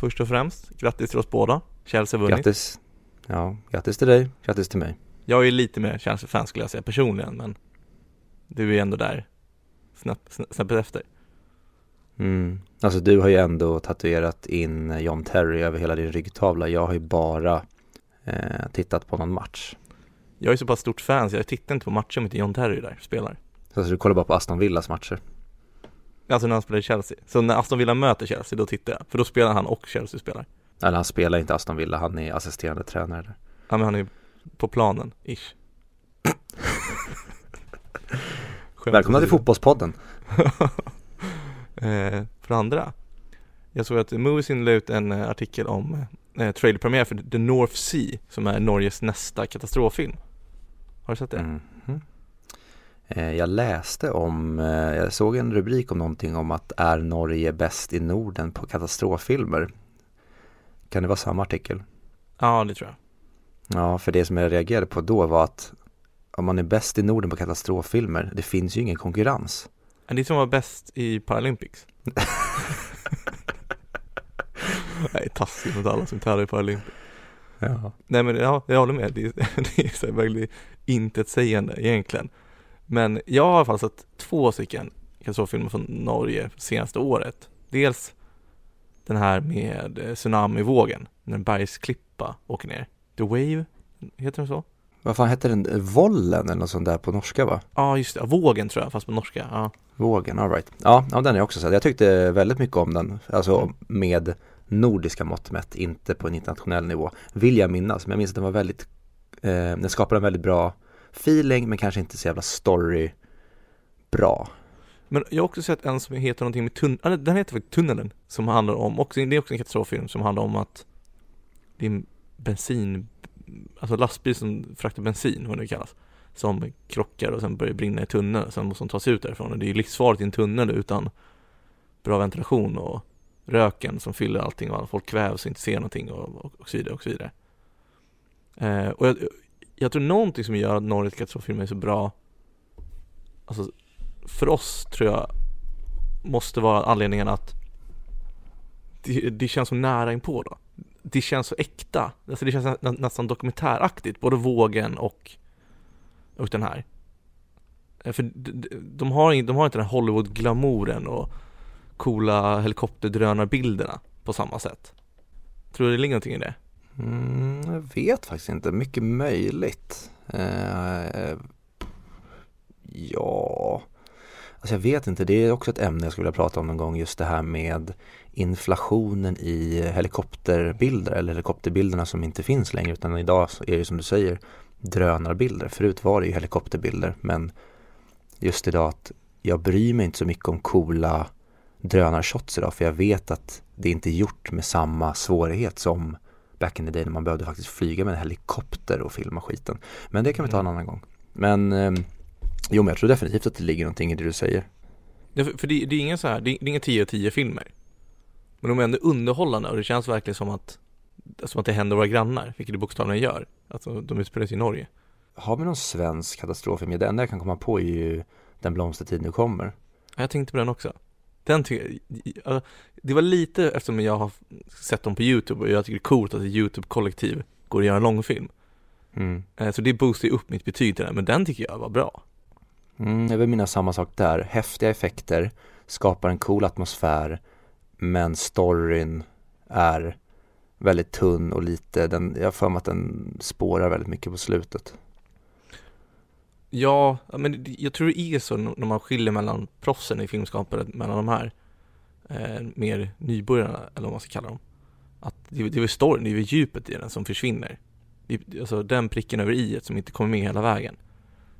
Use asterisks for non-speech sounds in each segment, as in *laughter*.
först och främst. Grattis till oss båda. Chelsea vunnit. Grattis. Ja, grattis till dig, grattis till mig. Jag är lite mer Chelsea-fan skulle jag säga personligen, men du är ändå där snäppet efter. Mm. Alltså du har ju ändå tatuerat in John Terry över hela din ryggtavla. Jag har ju bara eh, tittat på någon match. Jag är så pass stort fan så jag tittar inte på matcher om inte John Terry där spelar. Så alltså, du kollar bara på Aston Villas matcher? Alltså när han spelar i Chelsea. Så när Aston Villa möter Chelsea, då tittar jag. För då spelar han och Chelsea spelar. Eller han spelar inte Aston Villa, han är assisterande tränare där. Ja men han är på planen, ish. *laughs* Välkomna till Fotbollspodden. *laughs* eh, för andra, jag såg att Moviesin la ut en eh, artikel om eh, trailerpremiär för The North Sea som är Norges nästa katastroffilm. Har du sett det? Mm jag läste om, eh, jag såg en rubrik om någonting om att är Norge bäst i Norden på katastroffilmer? Kan det vara samma artikel? Ja, det tror jag. Ja, för det som jag reagerade på då var att om man är bäst i Norden på katastroffilmer, det finns ju ingen konkurrens. Är det som var bäst i Paralympics? *laughs* Nej, taskigt mot alla som tävlar i Paralympics. Ja. Nej men ja, jag håller med. Det är, *laughs* det är så väldigt intetsägande egentligen. Men jag har i alla fall sett två stycken katastroffilmer från Norge senaste året. Dels den här med tsunamivågen, när en bergsklippa åker ner. The Wave, heter den så? Vad fan hette den? Vollen eller något sånt där på norska va? Ja just det, Vågen tror jag fast på norska. Ja. Vågen, alright. Ja, ja, den är också sett. Jag tyckte väldigt mycket om den. Alltså med nordiska mått mätt, inte på en internationell nivå. Vill jag minnas, men jag minns att den var väldigt, eh, den skapade en väldigt bra feeling men kanske inte så jävla story bra. Men jag har också sett en som heter någonting med tunneln, den heter faktiskt Tunneln, som handlar om, också, det är också en katastroffilm som handlar om att det är en bensin alltså lastbil som fraktar bensin, vad det kallas, som krockar och sen börjar brinna i tunneln, sen måste de ta sig ut därifrån och det är ju livsfarligt i en tunnel utan bra ventilation och röken som fyller allting och folk kvävs och inte ser någonting och, och, och så vidare och så vidare. Eh, och jag, jag tror någonting som gör att Nordic katastroffilmer är så bra, alltså för oss tror jag måste vara anledningen att det, det känns så nära inpå då det känns så äkta. Alltså det känns nä nästan dokumentäraktigt, både vågen och, och den här. Eh, för de har, de har inte den här Hollywood-glamouren och coola helikopterdrönarbilderna på samma sätt. Tror du det ligger någonting i det? Mm, jag vet faktiskt inte, mycket möjligt. Eh, ja, alltså jag vet inte, det är också ett ämne jag skulle vilja prata om någon gång, just det här med inflationen i helikopterbilder eller helikopterbilderna som inte finns längre. Utan idag är det som du säger drönarbilder. Förut var det ju helikopterbilder. Men just idag att jag bryr mig inte så mycket om coola drönarshots idag. För jag vet att det inte är gjort med samma svårighet som back in the day när man behövde faktiskt flyga med en helikopter och filma skiten. Men det kan vi ta en mm. annan gång. Men eh, jo men jag tror definitivt att det ligger någonting i det du säger. Ja, för, för det, det, är inga så här, det, det är inga 10 av 10 filmer. Men de är ändå underhållande och det känns verkligen som att Som att det händer våra grannar, vilket det bokstavligen gör Alltså de utspelar sig i Norge Har vi någon svensk katastroffilm? Det enda jag kan komma på är ju Den blomstertid nu kommer Jag tänkte på den också Den tycker jag, Det var lite eftersom jag har sett dem på YouTube och jag tycker det är coolt att ett YouTube-kollektiv går att göra en långfilm mm. Eh, så det boostar ju upp mitt betyg till den, men den tycker jag var bra mm, Jag vill minnas samma sak där, häftiga effekter Skapar en cool atmosfär men storyn är väldigt tunn och lite, den, jag har för mig att den spårar väldigt mycket på slutet. Ja, men jag tror det är så när man skiljer mellan proffsen i filmskapandet, mellan de här eh, mer nybörjarna, eller vad man ska kalla dem. Att det, det är väl storyn, det är väl djupet i den som försvinner. Det, alltså den pricken över i som inte kommer med hela vägen.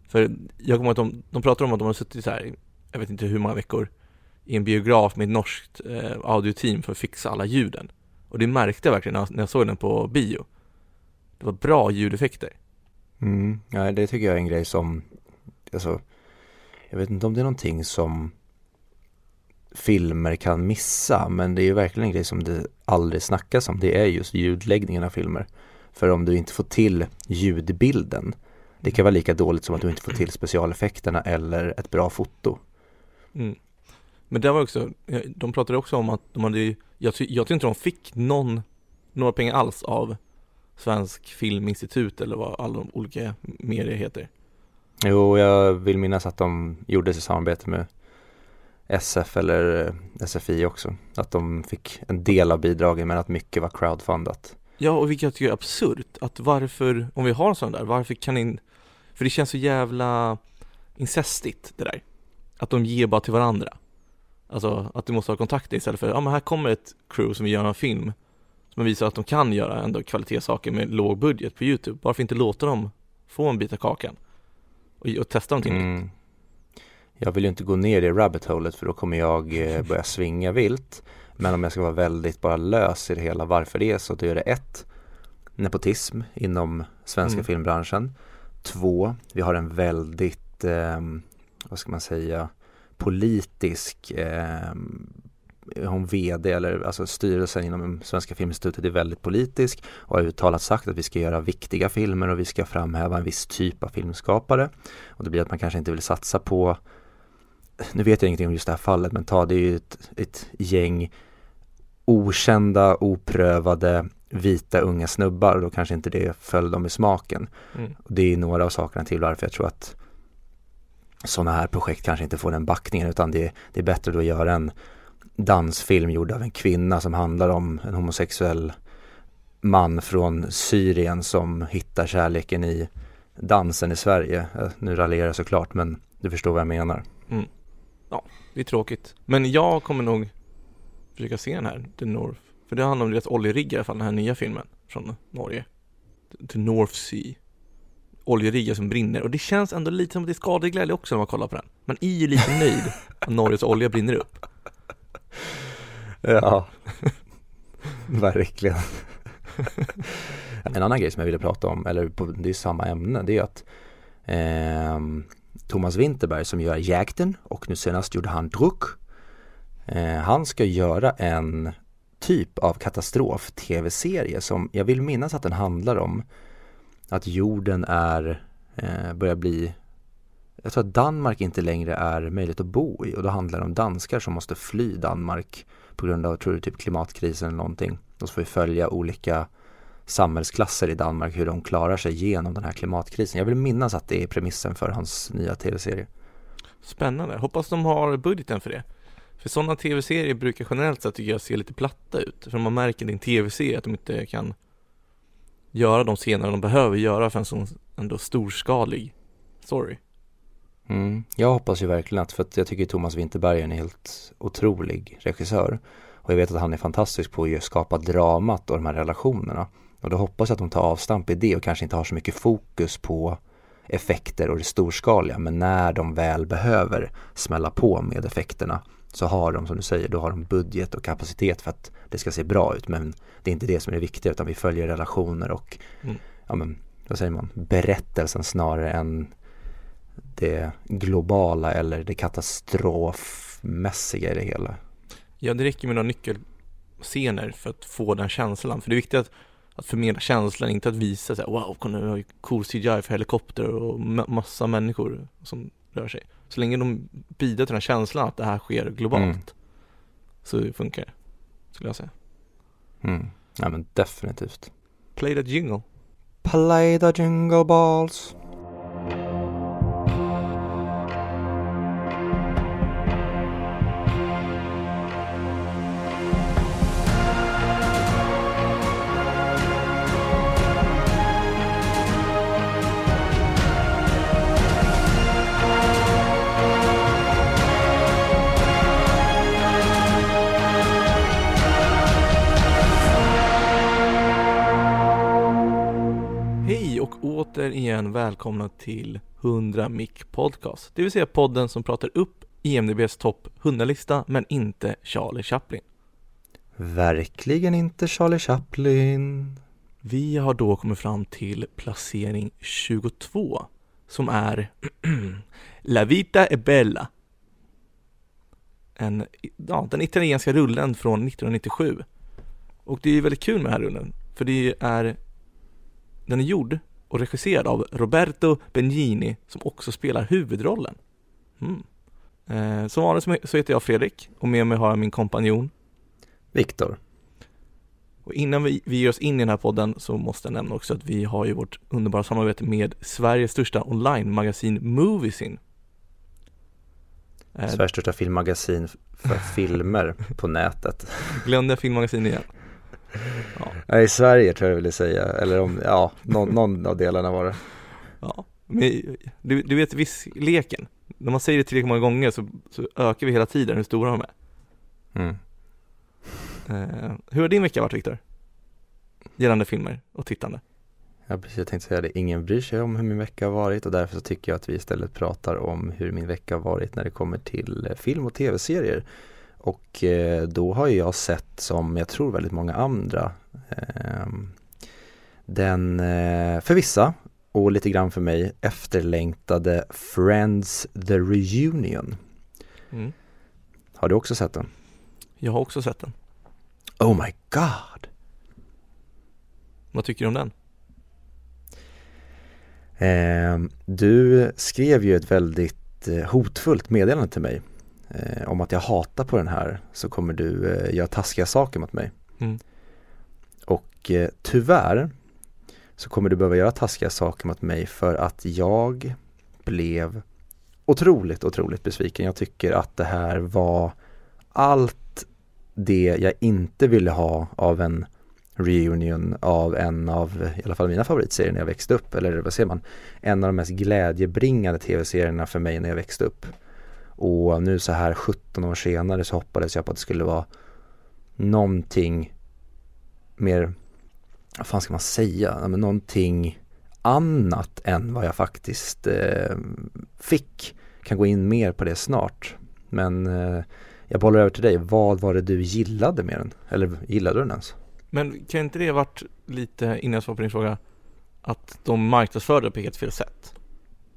För jag kommer ihåg att de, de pratar om att de har suttit så här, jag vet inte hur många veckor, i en biograf med ett norskt eh, audioteam för att fixa alla ljuden. Och det märkte jag verkligen när, när jag såg den på bio. Det var bra ljudeffekter. Mm, ja, det tycker jag är en grej som, alltså, jag vet inte om det är någonting som filmer kan missa, men det är ju verkligen en grej som det aldrig snackas om. Det är just ljudläggningen av filmer. För om du inte får till ljudbilden, det kan vara lika dåligt som att du inte får till specialeffekterna eller ett bra foto. Mm. Men det var också, de pratade också om att de hade jag, ty- jag tycker inte de fick någon, några pengar alls av Svensk Filminstitut eller vad alla de olika medier heter. Jo, jag vill minnas att de gjorde sig samarbete med SF eller eh, SFI också. Att de fick en del av bidragen men att mycket var crowdfundat. Ja, och vilket jag tycker är absurt, att varför, om vi har en sån där, varför kan in, för det känns så jävla incestigt det där. Att de ger bara till varandra. Alltså att du måste ha kontakter istället för, ja men här kommer ett crew som vill göra en film som visar att de kan göra ändå kvalitetssaker med låg budget på YouTube. Varför inte låta dem få en bit av kakan? Och, och testa någonting nytt. Mm. Jag vill ju inte gå ner i rabbit holet för då kommer jag eh, *laughs* börja svinga vilt. Men om jag ska vara väldigt bara lös i det hela varför det är så, då är det ett nepotism inom svenska Mm. filmbranschen. Två, vi har en väldigt, eh, vad ska man säga, politisk eh, hon vd eller alltså styrelsen inom Svenska Filminstitutet är väldigt politisk och har uttalat sagt att vi ska göra viktiga filmer och vi ska framhäva en viss typ av filmskapare. Och det blir att man kanske inte vill satsa på, nu vet jag ingenting om just det här fallet, men ta det är ju ett, ett gäng okända, oprövade, vita unga snubbar och då kanske inte det föll dem i smaken. Mm. Det är några av sakerna till varför jag tror att sådana här projekt kanske inte får den backningen utan det, det är bättre då att göra en dansfilm gjord av en kvinna som handlar om en homosexuell man från Syrien som hittar kärleken i dansen i Sverige. Nu raljerar jag såklart men du förstår vad jag menar. Det är tråkigt. Men jag kommer nog försöka se den här, The North. För det handlar om deras oljerigg i alla fall, den här nya filmen från Norge. The North Sea. Oljeriggar som brinner. Och det känns ändå lite som att det är skadeglädje också när man kollar på den. Man är ju lite nöjd *laughs* att Norges olja brinner upp. Ja, *laughs* verkligen. en annan grej som jag ville prata om, eller på, det är samma ämne, det är att eh, Thomas Winterberg som gör Jäkten och nu senast gjorde han Druck. Eh, han ska göra en typ av katastrof-tv-serie som jag vill minnas att den handlar om att jorden är, eh, börjar bli jag tror att Danmark inte längre är möjligt att bo i och då handlar det om danskar som måste fly Danmark på grund av, tror du, typ klimatkrisen eller någonting. Då får vi följa olika samhällsklasser i Danmark, hur de klarar sig genom den här klimatkrisen. Jag vill minnas att det är premissen för hans nya tv-serie. Spännande. Hoppas de har budgeten för det. För sådana tv-serier brukar generellt sett tycker jag se lite platta ut. För man märker i en tv-serie att de inte kan göra de scener de behöver göra för en sån ändå storskalig story. Mm. Jag hoppas ju verkligen att, för att jag tycker Thomas Winterberg är en helt otrolig regissör. Och jag vet att han är fantastisk på att skapa dramat och de här relationerna. Och då hoppas jag att de tar avstamp i det och kanske inte har så mycket fokus på effekter och det storskaliga. Men när de väl behöver smälla på med effekterna så har de, som du säger, då har de budget och kapacitet för att det ska se bra ut. Men det är inte det som är det viktiga utan vi följer relationer och, Mm. ja men, vad säger man, berättelsen snarare än det globala eller det katastrofmässiga i det hela. Ja, det räcker med några nyckelscener för att få den känslan. För det är viktigt att, att förmedla känslan, inte att visa så här, wow, kolla nu har vi cool CGI för helikopter och ma- massa människor som rör sig. Så länge de bidrar till den här känslan att det här sker globalt Mm. så funkar det, skulle jag säga. Mm. Ja men definitivt. Play that jingle. Play the jingle balls. Återigen välkomna till 100 Mic Podcast. Det vill säga podden som pratar upp IMDBs topp 100-lista men inte Charlie Chaplin. Verkligen inte Charlie Chaplin. Vi har då kommit fram till placering 22 som är *clears throat* La Vita è Bella. En, ja, den italienska rullen från 1997. Och det är väldigt kul med den här rullen för det är den är gjord och regisserad av Roberto Benigni som också spelar huvudrollen. Mm. Eh, som vanligt så heter jag Fredrik och med mig har jag min kompanjon Viktor. Och innan vi, vi ger oss in i den här podden så måste jag nämna också att vi har ju vårt underbara samarbete med Sveriges största online-magasin Moviesin. Eh, Sveriges största filmmagasin för filmer på nätet. *laughs* Glömde filmmagasin igen. Ja. I Sverige tror jag jag ville säga, eller om, ja, någon, någon av delarna var det. Ja, men du, du vet viss leken, när man säger det tillräckligt många gånger så, så ökar vi hela tiden hur stora de är. Mm. Eh, hur har din vecka varit Viktor? Gällande filmer och tittande. Ja precis, jag tänkte säga det, ingen bryr sig om hur min vecka har varit och därför så tycker jag att vi istället pratar om hur min vecka har varit när det kommer till eh, film och tv-serier. Och eh, då har jag sett, som jag tror väldigt många andra, ehm, den eh, för vissa och lite grann för mig efterlängtade Friends the Reunion. Mm. Har du också sett den? Jag har också sett den. Oh my god! Vad tycker du om den? Eh, du skrev ju ett väldigt eh, hotfullt meddelande till mig eh, om att jag hatar på den här så kommer du eh, göra taskiga saker mot mig. Mm. Och eh, tyvärr så kommer du behöva göra taskiga saker mot mig för att jag blev otroligt, otroligt besviken. Jag tycker att det här var allt det jag inte ville ha av en reunion av en av, i alla fall mina favoritserier när jag växte upp, eller vad säger man, en av de mest glädjebringande tv-serierna för mig när jag växte upp. Och nu så här 17 år senare så hoppades jag på att det skulle vara någonting mer, vad fan ska man säga, men någonting annat än vad jag faktiskt eh, fick. Kan gå in mer på det snart. Men eh, jag bollar över till dig, vad var det du gillade med den? Eller gillade du den ens? Men kan inte det varit lite, innan jag svarar på din fråga, att de marknadsförde på helt fel sätt?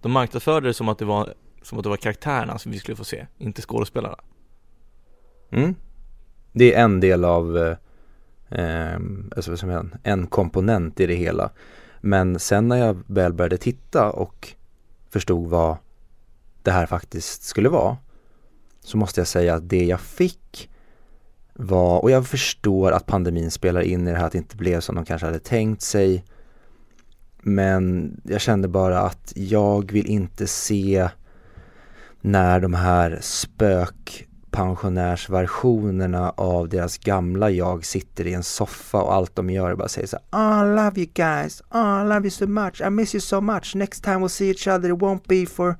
De marknadsförde det som att det var, som att det var karaktärerna som vi skulle få se, inte skådespelarna. Mm. Det är en del av, eh, eh alltså en, en komponent i det hela. Men sen när jag väl började titta och förstod vad det här faktiskt skulle vara så måste jag säga att det jag fick var, och jag förstår att pandemin spelar in i det här att det inte blev som de kanske hade tänkt sig. Men jag kände bara att jag vill inte se när de här spökpensionärsversionerna av deras gamla jag sitter i en soffa och allt de gör är bara säger så här, ah, I love you guys, ah, I love you so much, I miss you so much, next time we'll see each other, it won't be for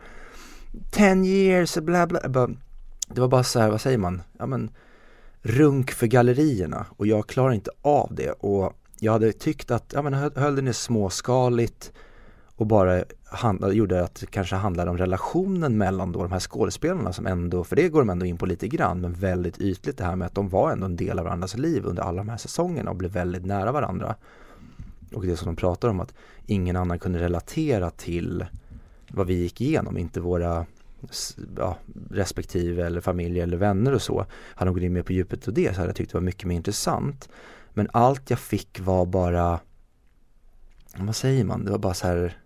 10 years, bla bla. Det var bara så här, vad säger man? Ja men runk för gallerierna. Och jag klarar inte av det. Och jag hade tyckt att, ja men höll det ner småskaligt och bara handlade, gjorde att det kanske handlade om relationen mellan då de här skådespelarna som ändå, för det går de ändå in på lite grann, men väldigt ytligt det här med att de var ändå en del av varandras liv under alla de här säsongerna och blev väldigt nära varandra. Och det som de pratar om att ingen annan kunde relatera till vad vi gick igenom, inte våra ja, respektive eller familj eller vänner och så. Hade de gått in mer på djupet och det så hade jag tyckt det var mycket mer intressant. Men allt jag fick var bara, vad säger man, det var bara så här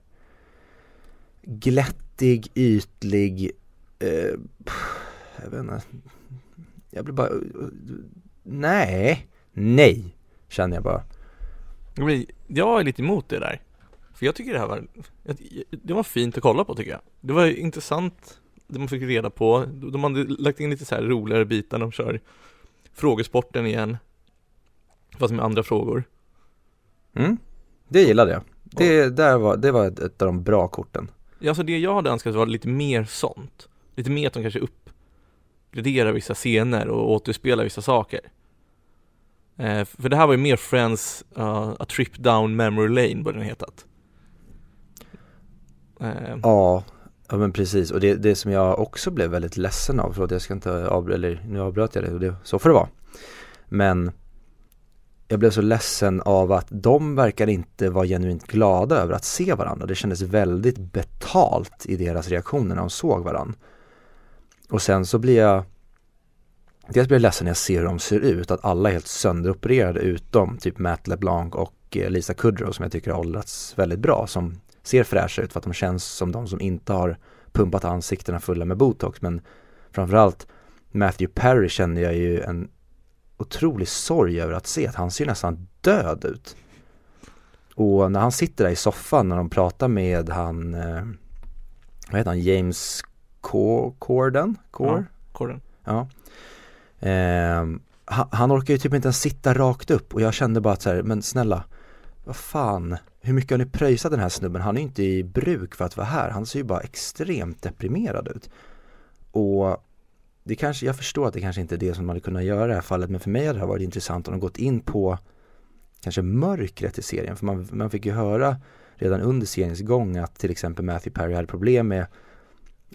glättig, ytlig, eh, jag vet inte, jag blev bara, nej, nej, känner jag bara. Jag är lite emot det där. För jag tycker det här var, det var fint att kolla på tycker jag. Det var intressant det man fick reda på. De hade lagt in lite så här roligare bitar, de kör frågesporten igen. Fast med andra frågor. Mm, det gillade jag. Det, där var, det var ett, ett av de bra korten. Alltså det jag hade önskat var lite mer sånt. Lite mer att de kanske uppgraderar vissa scener och återspelar vissa saker. Eh, för det här var ju mer Friends, uh, A Trip Down Memory Lane, borde den hetat. Eh. Ja, Ja men precis och det, det som jag också blev väldigt ledsen av, förlåt jag ska inte avbryta, eller nu avbröt jag det det, så får det vara. Men jag blev så ledsen av att de verkar inte vara genuint glada över att se varandra. Det kändes väldigt betalt i deras reaktioner när de såg varandra. Och sen så blir jag Dels blir jag ledsen när jag ser hur de ser ut, att alla är helt sönderopererade utom typ Matt LeBlanc och eh, Lisa Kudrow som jag tycker har åldrats väldigt bra som ser fräscha ut för att de känns som de som inte har pumpat ansiktena fulla med botox men framförallt Matthew Perry kände jag ju en otrolig sorg över att se att han ser nästan död ut. Och när han sitter där i soffan när de pratar med han, eh, vad heter han, James Corden? Ja, Corden. Ja. Eh, han, han orkar ju typ inte ens sitta rakt upp och jag kände bara att så här, men snälla, vad fan, hur mycket har ni pröjsat den här snubben? Han är ju inte i bruk för att vara här, han ser ju bara extremt deprimerad ut. Och det kanske, jag förstår att det kanske inte är det som man hade kunnat göra i det här fallet, men för mig hade det varit intressant om de gått in på kanske mörkret i serien, för man, man fick ju höra redan under seriens gång att till exempel Matthew Perry hade problem med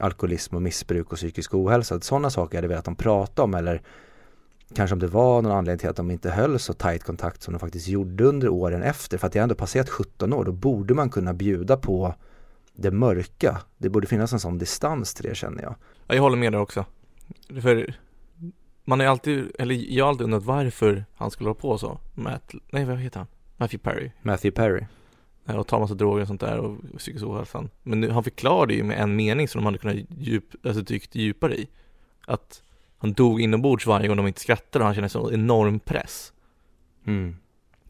alkoholism och missbruk och psykisk ohälsa. Sådana saker hade jag velat att de pratade om eller kanske om det var någon anledning till att de inte höll så tight kontakt som de faktiskt gjorde under åren efter. För att det ändå passerat 17 år, då borde man kunna bjuda på det mörka. Det borde finnas en sån distans till det känner jag. Ja, jag håller med där också. För man är alltid, eller jag har alltid undrat varför han skulle hålla på så. Matt, nej vad heter han? Matthew Perry. Matthew Perry. Och ta massa droger och sånt där och psykisk ohälsan. Men nu, han förklarade ju med en mening som de hade kunnat djup, alltså dykt djupare i. Att han dog inombords varje gång de inte skrattade och han kände så enorm press. Mm.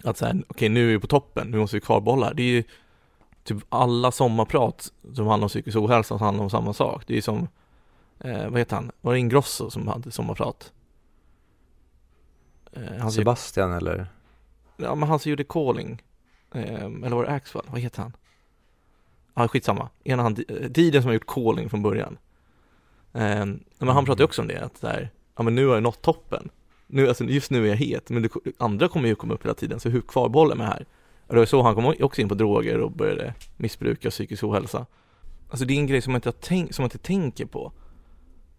Att säga, okej okay, nu är vi på toppen, nu måste vi kvarbolla. Det är ju typ alla sommarprat som handlar om psykisk ohälsa som handlar om samma sak. Det är ju som, eh, vad heter han, var det Ingrosso som hade sommarprat? Eh, han Sebastian eller? Ja men han som gjorde Calling, eh, eller var det Axwell, vad heter han? Ja ah, skitsamma, ena han, Diden som har gjort Calling från början. Eh, men han pratar ju också om det, att där, ja men nu har jag nått toppen. Nu, alltså just nu är jag het, men det, andra kommer ju komma upp hela tiden, så hur kvarbollar med här? Och det var så han kom också in på droger och började missbruka psykisk ohälsa. Alltså det är en grej som man inte, har tänk, som man inte tänker på.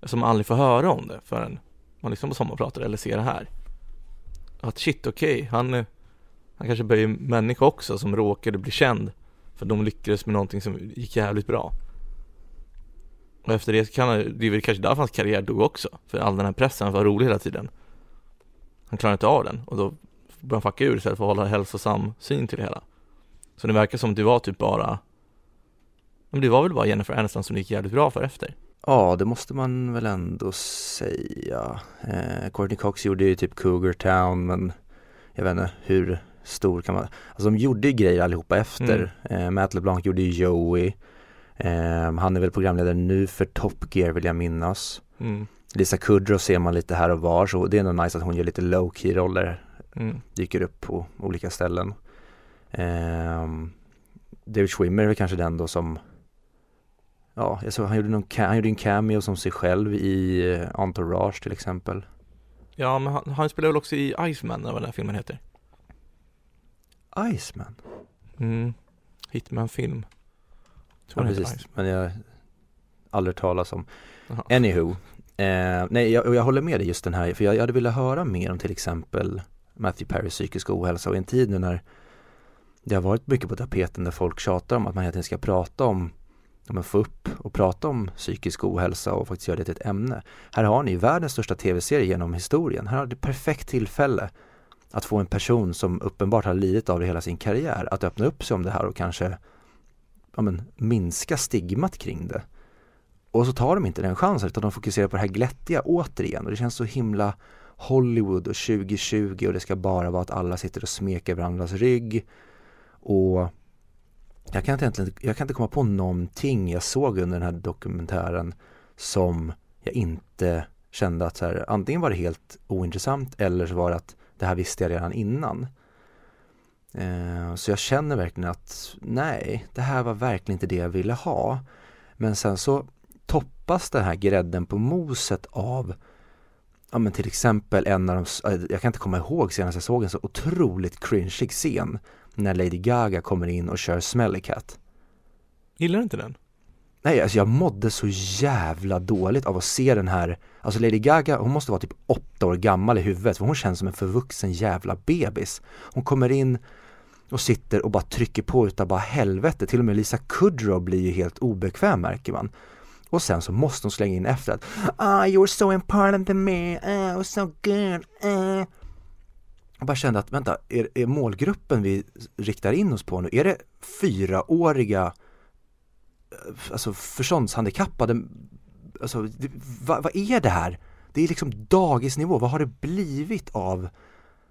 Som aldrig får höra om det förrän man lyssnar på sommarpratar eller ser det här. Att shit, okej, okay, han, han kanske böjer människa också som råkade bli känd för de lyckades med någonting som gick jävligt bra. Och efter det kan han, det är väl kanske därför hans karriär dog också. För all den här pressen var rolig hela tiden. Han klarade inte av den och då började han fucka ur istället för att hålla hälsosam syn till det hela. Så det verkar som att det var typ bara Men det var väl bara Jennifer Aniston som det gick jävligt bra för efter. Ja, det måste man väl ändå säga. Eh, Courtney Cox gjorde ju typ Cougar Town men jag vet inte hur stor kan man, alltså de gjorde ju grejer allihopa efter. Mm. Eh, Matt LeBlanc gjorde ju Joey. Eh, han är väl programledare nu för Top Gear vill jag minnas. Mm. Lisa Kudrow ser man lite här och var så det är nog nice att hon gör lite low key roller. Mm. Dyker upp på olika ställen. Eh, David Schwimmer är väl kanske den då som Ja, jag såg han gjorde, någon, han gjorde en cameo som sig själv i eh, Entourage till exempel. Ja, men han, han spelar väl också i Iceman, eller vad den här filmen heter? Iceman? Mm, Hitman-film. Ja, precis, men jag aldrig talas om. Aha. Anywho, eh, nej jag, jag håller med dig just den här, för jag, jag hade velat höra mer om till exempel Matthew Perrys psykiska ohälsa och i en tid nu när det har varit mycket på tapeten där folk tjatar om att man egentligen ska prata om ja, få upp och prata om psykisk ohälsa och faktiskt göra det till ett ämne. Här har ni världens största tv-serie genom historien. Här har du perfekt tillfälle att få en person som uppenbart har lidit av det hela sin karriär att öppna upp sig om det här och kanske ja, men, minska stigmat kring det. Och så tar de inte den chansen utan de fokuserar på det här glättiga återigen och det känns så himla Hollywood och 2020 och det ska bara vara att alla sitter och smeker varandras rygg och jag kan, inte jag kan inte komma på någonting jag såg under den här dokumentären som jag inte kände att så här, antingen var det helt ointressant eller så var det att det här visste jag redan innan. Eh, så jag känner verkligen att nej, det här var verkligen inte det jag ville ha. Men sen så toppas den här grädden på moset av ja men till exempel en av de, eh, jag kan inte komma ihåg senast jag såg en så otroligt cringeig scen när Lady Gaga kommer in och kör Smelly Cat. Gillar du inte den? Nej, alltså jag mådde så jävla dåligt av att se den här, alltså Lady Gaga, hon måste vara typ åtta år gammal i huvudet för hon känns som en förvuxen jävla bebis. Hon kommer in och sitter och bara trycker på utav bara helvete, till och med Lisa Kudrow blir ju helt obekväm märker man. Och sen så måste hon slänga in efter att Ah, you were so important to me, was so good, ah. Jag bara kände att, vänta, är, är målgruppen vi riktar in oss på nu, är det fyraåriga, eh, alltså förståndshandikappade alltså, vad, vad är det här? Det är liksom dagisnivå, vad har det blivit av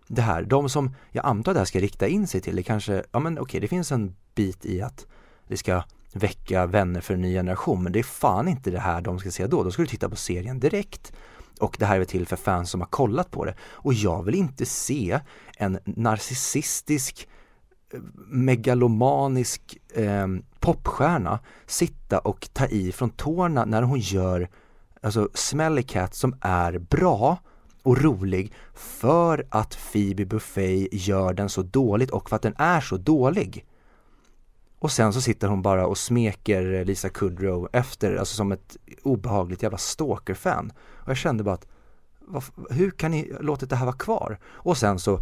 det här? De som jag antar det här ska rikta in sig till, det kanske, ja men okej okay, det finns en bit i att det ska väcka vänner för en ny generation men det är fan inte det här de ska se då, då ska du titta på serien direkt och det här är till för fans som har kollat på det och jag vill inte se en narcissistisk eh, megalomanisk eh, popstjärna sitta och ta i från tårna när hon gör alltså Smelly Cat som är bra och rolig för att Phoebe Buffet gör den så dåligt och för att den är så dålig. Och sen så sitter hon bara och smeker Lisa Kudrow efter, alltså som ett obehagligt jävla stalker-fan. Och jag kände bara att, vad, hur kan ni låta det här vara kvar? Och sen så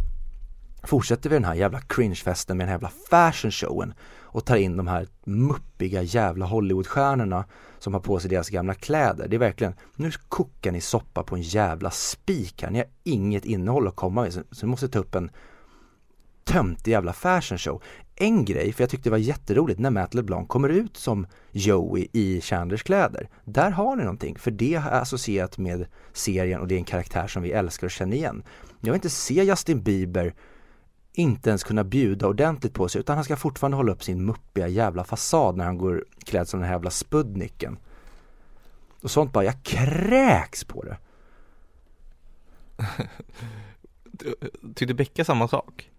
fortsätter vi den här jävla cringefesten med den här jävla fashion showen och tar in de här muppiga jävla Hollywoodstjärnorna som har på sig deras gamla kläder. Det är verkligen, nu kokar ni soppa på en jävla spik här. Ni har inget innehåll att komma med så ni måste ta upp en töntig jävla fashion show. En grej, för jag tyckte det var jätteroligt när Matt LeBlanc kommer ut som Joey i Chandlers kläder. Där har ni någonting, för det är associerat med serien och det är en karaktär som vi älskar och känner igen. Jag vill inte se Justin Bieber inte ens kunna bjuda ordentligt på sig utan han ska fortfarande hålla upp sin muppiga jävla fasad när han går klädd som den här jävla spudniken. Och sånt bara, jag kräks på det. *laughs* Tyckte Becka samma sak?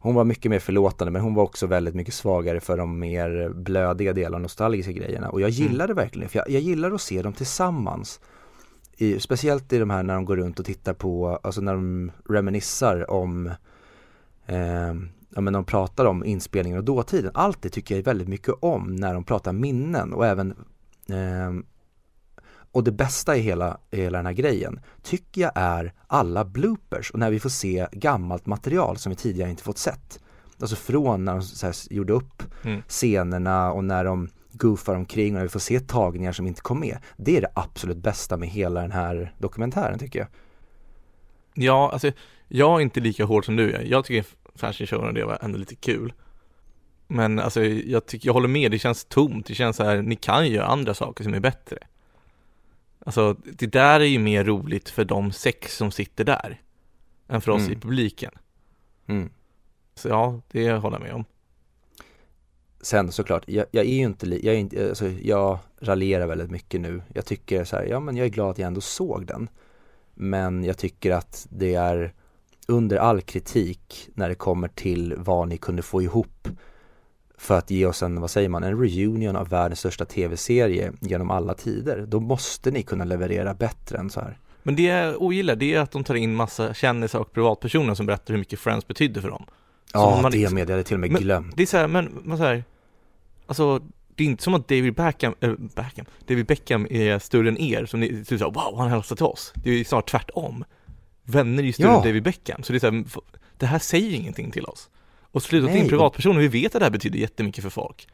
Hon var mycket mer förlåtande men hon var också väldigt mycket svagare för de mer blödiga delarna, nostalgiska grejerna. Och jag gillade mm. verkligen för jag, jag gillar att se dem tillsammans. I, speciellt i de här när de går runt och tittar på, alltså när de reminissar om eh, ja, men de pratar om inspelningen och dåtiden. Allt det tycker jag väldigt mycket om när de pratar minnen och även eh, och det bästa i hela, hela den här grejen tycker jag är alla bloopers och när vi får se gammalt material som vi tidigare inte fått sett. Alltså från när de här, gjorde upp mm. scenerna och när de goofar omkring och när vi får se tagningar som inte kom med. Det är det absolut bästa med hela den här dokumentären tycker jag. Ja, alltså jag är inte lika hård som du är. Jag tycker fashion showen och det var ändå lite kul. Men alltså jag tycker, jag håller med, det känns tomt, det känns så här, ni kan ju göra andra saker som är bättre. Alltså det där är ju mer roligt för de sex som sitter där, än för oss mm. i publiken. Mm. Så ja, det håller jag med om. Sen såklart, jag, jag är ju inte, jag är inte, alltså jag raljerar väldigt mycket nu. Jag tycker så här, ja men jag är glad att jag ändå såg den. Men jag tycker att det är under all kritik när det kommer till vad ni kunde få ihop för att ge oss en, vad säger man, en reunion av världens största tv-serie genom alla tider. Då måste ni kunna leverera bättre än så här. Men det jag ogillar, det är att de tar in massa kändisar och privatpersoner som berättar hur mycket Friends betydde för dem. Ja, man, det med, jag hade till och med men, glömt. Det är så här, men, men så här, alltså det är inte som att David Beckham, äh, Beckham, David Beckham är större än er, som ni typ såhär, wow, han hälsar till oss. Det är snart tvärtom. Vänner är ju större ja. än David Beckham, så det är så här, det här säger ingenting till oss. Och sluta in privatpersoner, vi vet att det här betyder jättemycket för folk.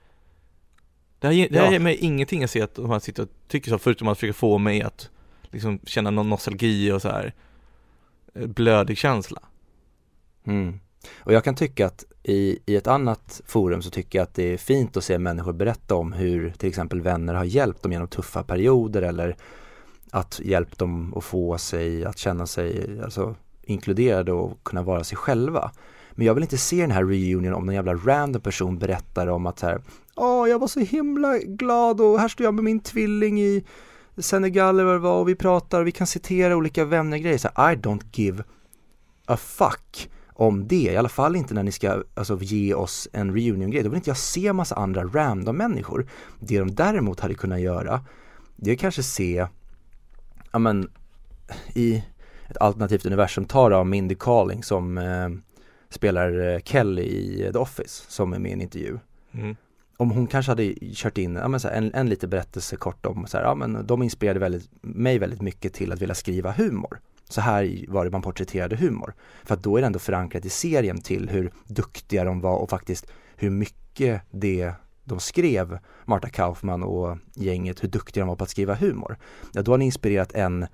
Det här, det här ja. ger mig ingenting att se att de här sitter och tycker så, förutom att försöka få mig att liksom känna någon nostalgi och så här eh, blödig känsla. Mm. Och jag kan tycka att i, i ett annat forum så tycker jag att det är fint att se människor berätta om hur till exempel vänner har hjälpt dem genom tuffa perioder eller att hjälpt dem att få sig att känna sig alltså, inkluderade och kunna vara sig själva. Men jag vill inte se den här reunion om någon jävla random person berättar om att så här, Åh, jag var så himla glad och här står jag med min tvilling i Senegal eller vad det var och vi pratar och vi kan citera olika vänner-grejer. Så här, I don't give a fuck om det, i alla fall inte när ni ska alltså, ge oss en reunion-grej. Då vill inte jag se massa andra random människor. Det de däremot hade kunnat göra, det är kanske se, ja men, i ett alternativt universum, ta då Mindy Kaling som eh, spelar eh, Kelly i The Office, som är med i en intervju. Mm. Om hon kanske hade kört in ja, här, en, en liten berättelse kort om så här, ja men de inspirerade väldigt, mig väldigt mycket till att vilja skriva humor. Så här var det man porträtterade humor. För att då är det ändå förankrat i serien till hur duktiga de var och faktiskt hur mycket det de skrev, Marta Kaufman och gänget, hur duktiga de var på att skriva humor. Ja, då har ni inspirerat en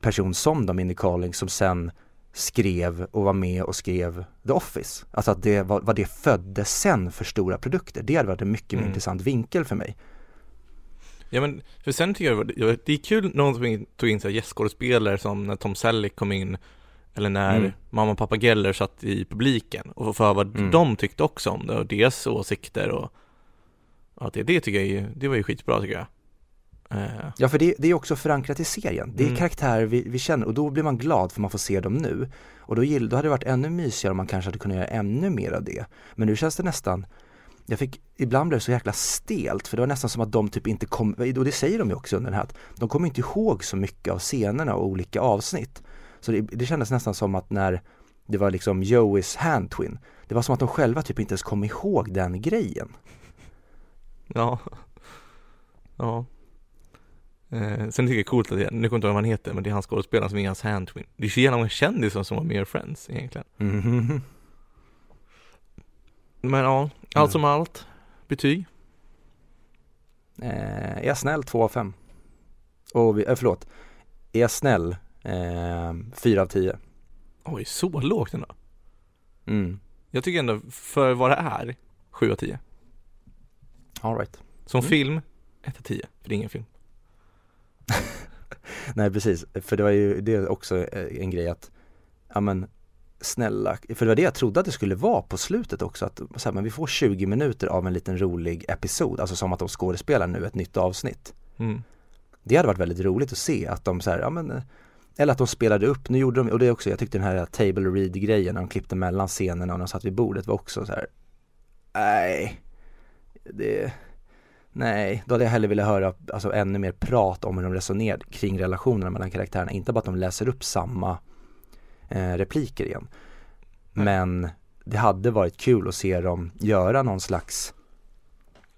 person som då, Mindy Kaling, som sen skrev och var med och skrev The Office. Alltså att det var, vad det födde sen för stora produkter. Det hade varit en mycket mm. mer intressant vinkel för mig. Ja men, för sen tycker jag det var- det är kul någon som tog in gästskådespelare som när Tom Selleck kom in Eller när Mm. mamma och pappa Geller satt i publiken och få höra vad Mm. de tyckte också om det och deras åsikter och Ja det, det tycker jag ju, det var ju skitbra tycker jag Ja för det, det är också förankrat i serien. Det är Mm. karaktärer vi, vi känner och då blir man glad för man får se dem nu. Och då, gill, då hade det varit ännu mysigare om man kanske hade kunnat göra ännu mer av det. Men nu känns det nästan jag fick, ibland blev det så jäkla stelt för det var nästan som att de typ inte kom, och det säger de ju också under den här, att de kommer inte ihåg så mycket av scenerna och olika avsnitt. Så det, det kändes nästan som att när det var liksom Joeys hand-twin, det var som att de själva typ inte ens kom ihåg den grejen. Ja Ja eh, Sen tycker jag det är coolt att det, nu kommer jag inte ihåg vad han heter men det är hans skådespelare som är hans handtwin Det är så jävla många kändisar som var med i Friends egentligen Mhm. Men ja, allt Mm. som allt Betyg? Eh, är jag snäll 2 av 5? Och, vi- eh, förlåt, är jag snäll eh, 4 av 10? Oj, så lågt ändå Mm, Jag tycker ändå, för vad det är, 7 av 10 alright. Som Mm. film, 1 av 10, för det är ingen film *laughs* Nej precis, för det var ju det är också eh, en grej att, ja men snälla, för det var det jag trodde att det skulle vara på slutet också att så här, men vi får 20 minuter av en liten rolig episod, alltså som att de skådespelar nu ett nytt avsnitt. mm. Det hade varit väldigt roligt att se att de så här, ja men eh, eller att de spelade upp, nu gjorde de, och det är också, jag tyckte den här table read grejen när de klippte mellan scenerna och de satt vid bordet var också så här. nej, det, nej, då hade jag hellre velat höra alltså ännu mer prat om hur de resonerar kring relationerna mellan karaktärerna, inte bara att de läser upp samma eh, repliker igen. Nej. Men det hade varit kul att se dem göra någon slags,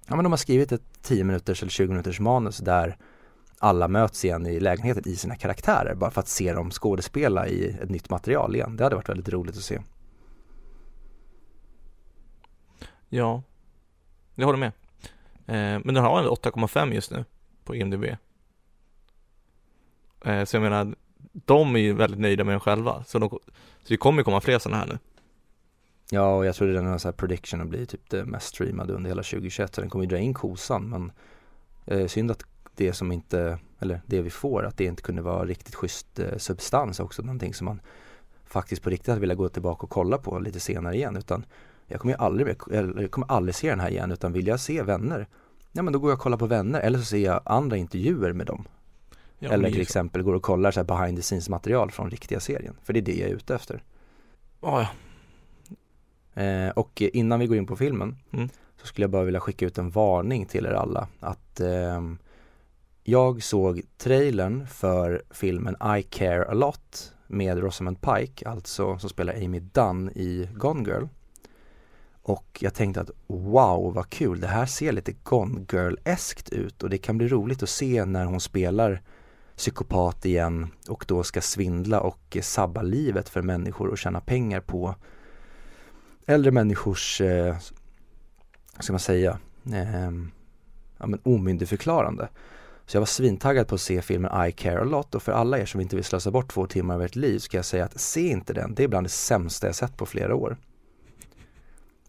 ja men de har skrivit ett 10 minuters eller 20 minuters manus där alla möts igen i lägenheten i sina karaktärer bara för att se dem skådespela i ett nytt material igen. Det hade varit väldigt roligt att se. Ja Jag håller med Eh, men den har en 8,5 just nu På IMDB. Eh, Så jag menar De är ju väldigt nöjda med den själva. Så, de, så det kommer ju komma fler sådana här nu. Ja, och jag tror den här, så här prediction att bli typ det mest streamade under hela 2021 så den kommer ju dra in kosan men eh, synd att det som inte, eller det vi får, att det inte kunde vara riktigt schysst eh, substans också, någonting som man faktiskt på riktigt hade velat gå tillbaka och kolla på lite senare igen utan jag kommer ju aldrig, mer- jag kommer aldrig se den här igen utan vill jag se vänner Ja men då går jag och kollar på vänner eller så ser jag andra intervjuer med dem. Ja, Eller till exempel går och kollar så här behind the scenes material från riktiga serien. För det är det jag är ute efter. Ja, ja. eh, Och innan vi går in på filmen Mm. Så skulle jag bara vilja skicka ut en varning till er alla. Att ehm, Jag såg trailern för filmen I care a lot med Rosamund Pike, alltså som spelar Amy Dunn i Gone Girl och jag tänkte att wow vad kul, det här ser lite Gone Girl-eskt ut och det kan bli roligt att se när hon spelar psykopat igen och då ska svindla och sabba livet för människor och tjäna pengar på äldre människors, eh, vad ska man säga, eh, ja, men omyndigförklarande. Så jag var svintaggad på att se filmen I care a lot och för alla er som inte vill slösa bort två timmar av ert liv ska jag säga att se inte den, det är bland det sämsta jag sett på flera år.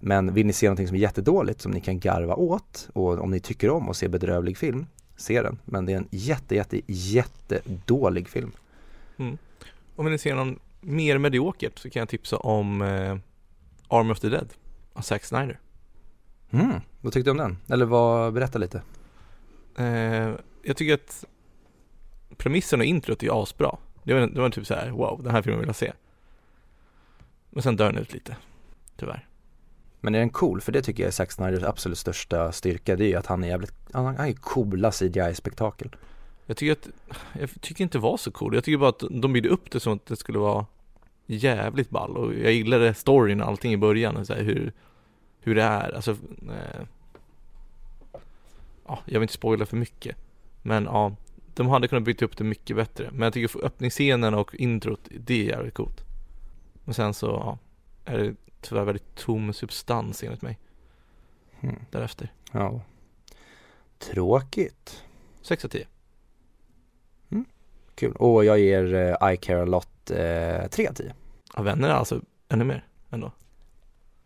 Men vill ni se någonting som är jättedåligt som ni kan garva åt och om ni tycker om att se bedrövlig film, se den. Men det är en jätte, jätte, jättedålig film. Om ni ser någon mer mediokert så kan jag tipsa om eh, Army of the Dead av Zack Snyder Mm, vad tyckte du om den? Eller vad, berätta lite. eh, Jag tycker att premissen och introt är asbra Det var, det var typ så här: wow, den här filmen vill jag se Men sen dör den ut lite Tyvärr men är den cool? För det tycker jag är Zack Snyders absolut största styrka. Det är ju att han är jävligt, han han är coola CGI-spektakel. Jag tycker att, jag tycker inte det var så cool. Jag tycker bara att de byggde upp det som att det skulle vara jävligt ball. Och jag gillade storyn och allting i början. Så här, hur, hur det är, alltså eh, Ja, jag vill inte spoila för mycket. Men ja, de hade kunnat byggt upp det mycket bättre. Men jag tycker öppningsscenen och introt, det är jävligt coolt. Men sen så, ja, är det tyvärr väldigt tom substans enligt mig Mm. därefter Ja. Tråkigt. 6 av 10 Kul. Och jag ger eh, I care a lot eh, 3 av 10. Ja, vänner är alltså ännu mer ändå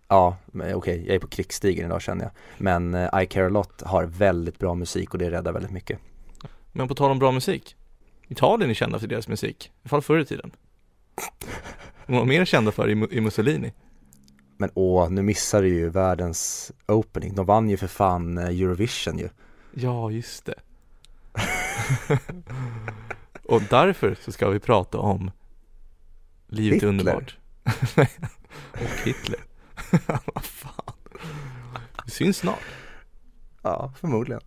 Ja, okej, jag är på krigsstigen idag känner jag. Men eh, I Care A Lot har väldigt bra musik och det räddar väldigt mycket. Men på tal om bra musik. Italien är kända för deras musik. I alla fall förr i tiden. *laughs* De var mer kända för i, i Mussolini. Men åh, nu missar du ju världens opening. De vann ju för fan eh, Eurovision ju. Ja, just det. *laughs* Och därför så ska vi prata om Livet Hitler. underbart. *laughs* och Hitler. *laughs* Vad fan. Vi syns snart. Ja, förmodligen.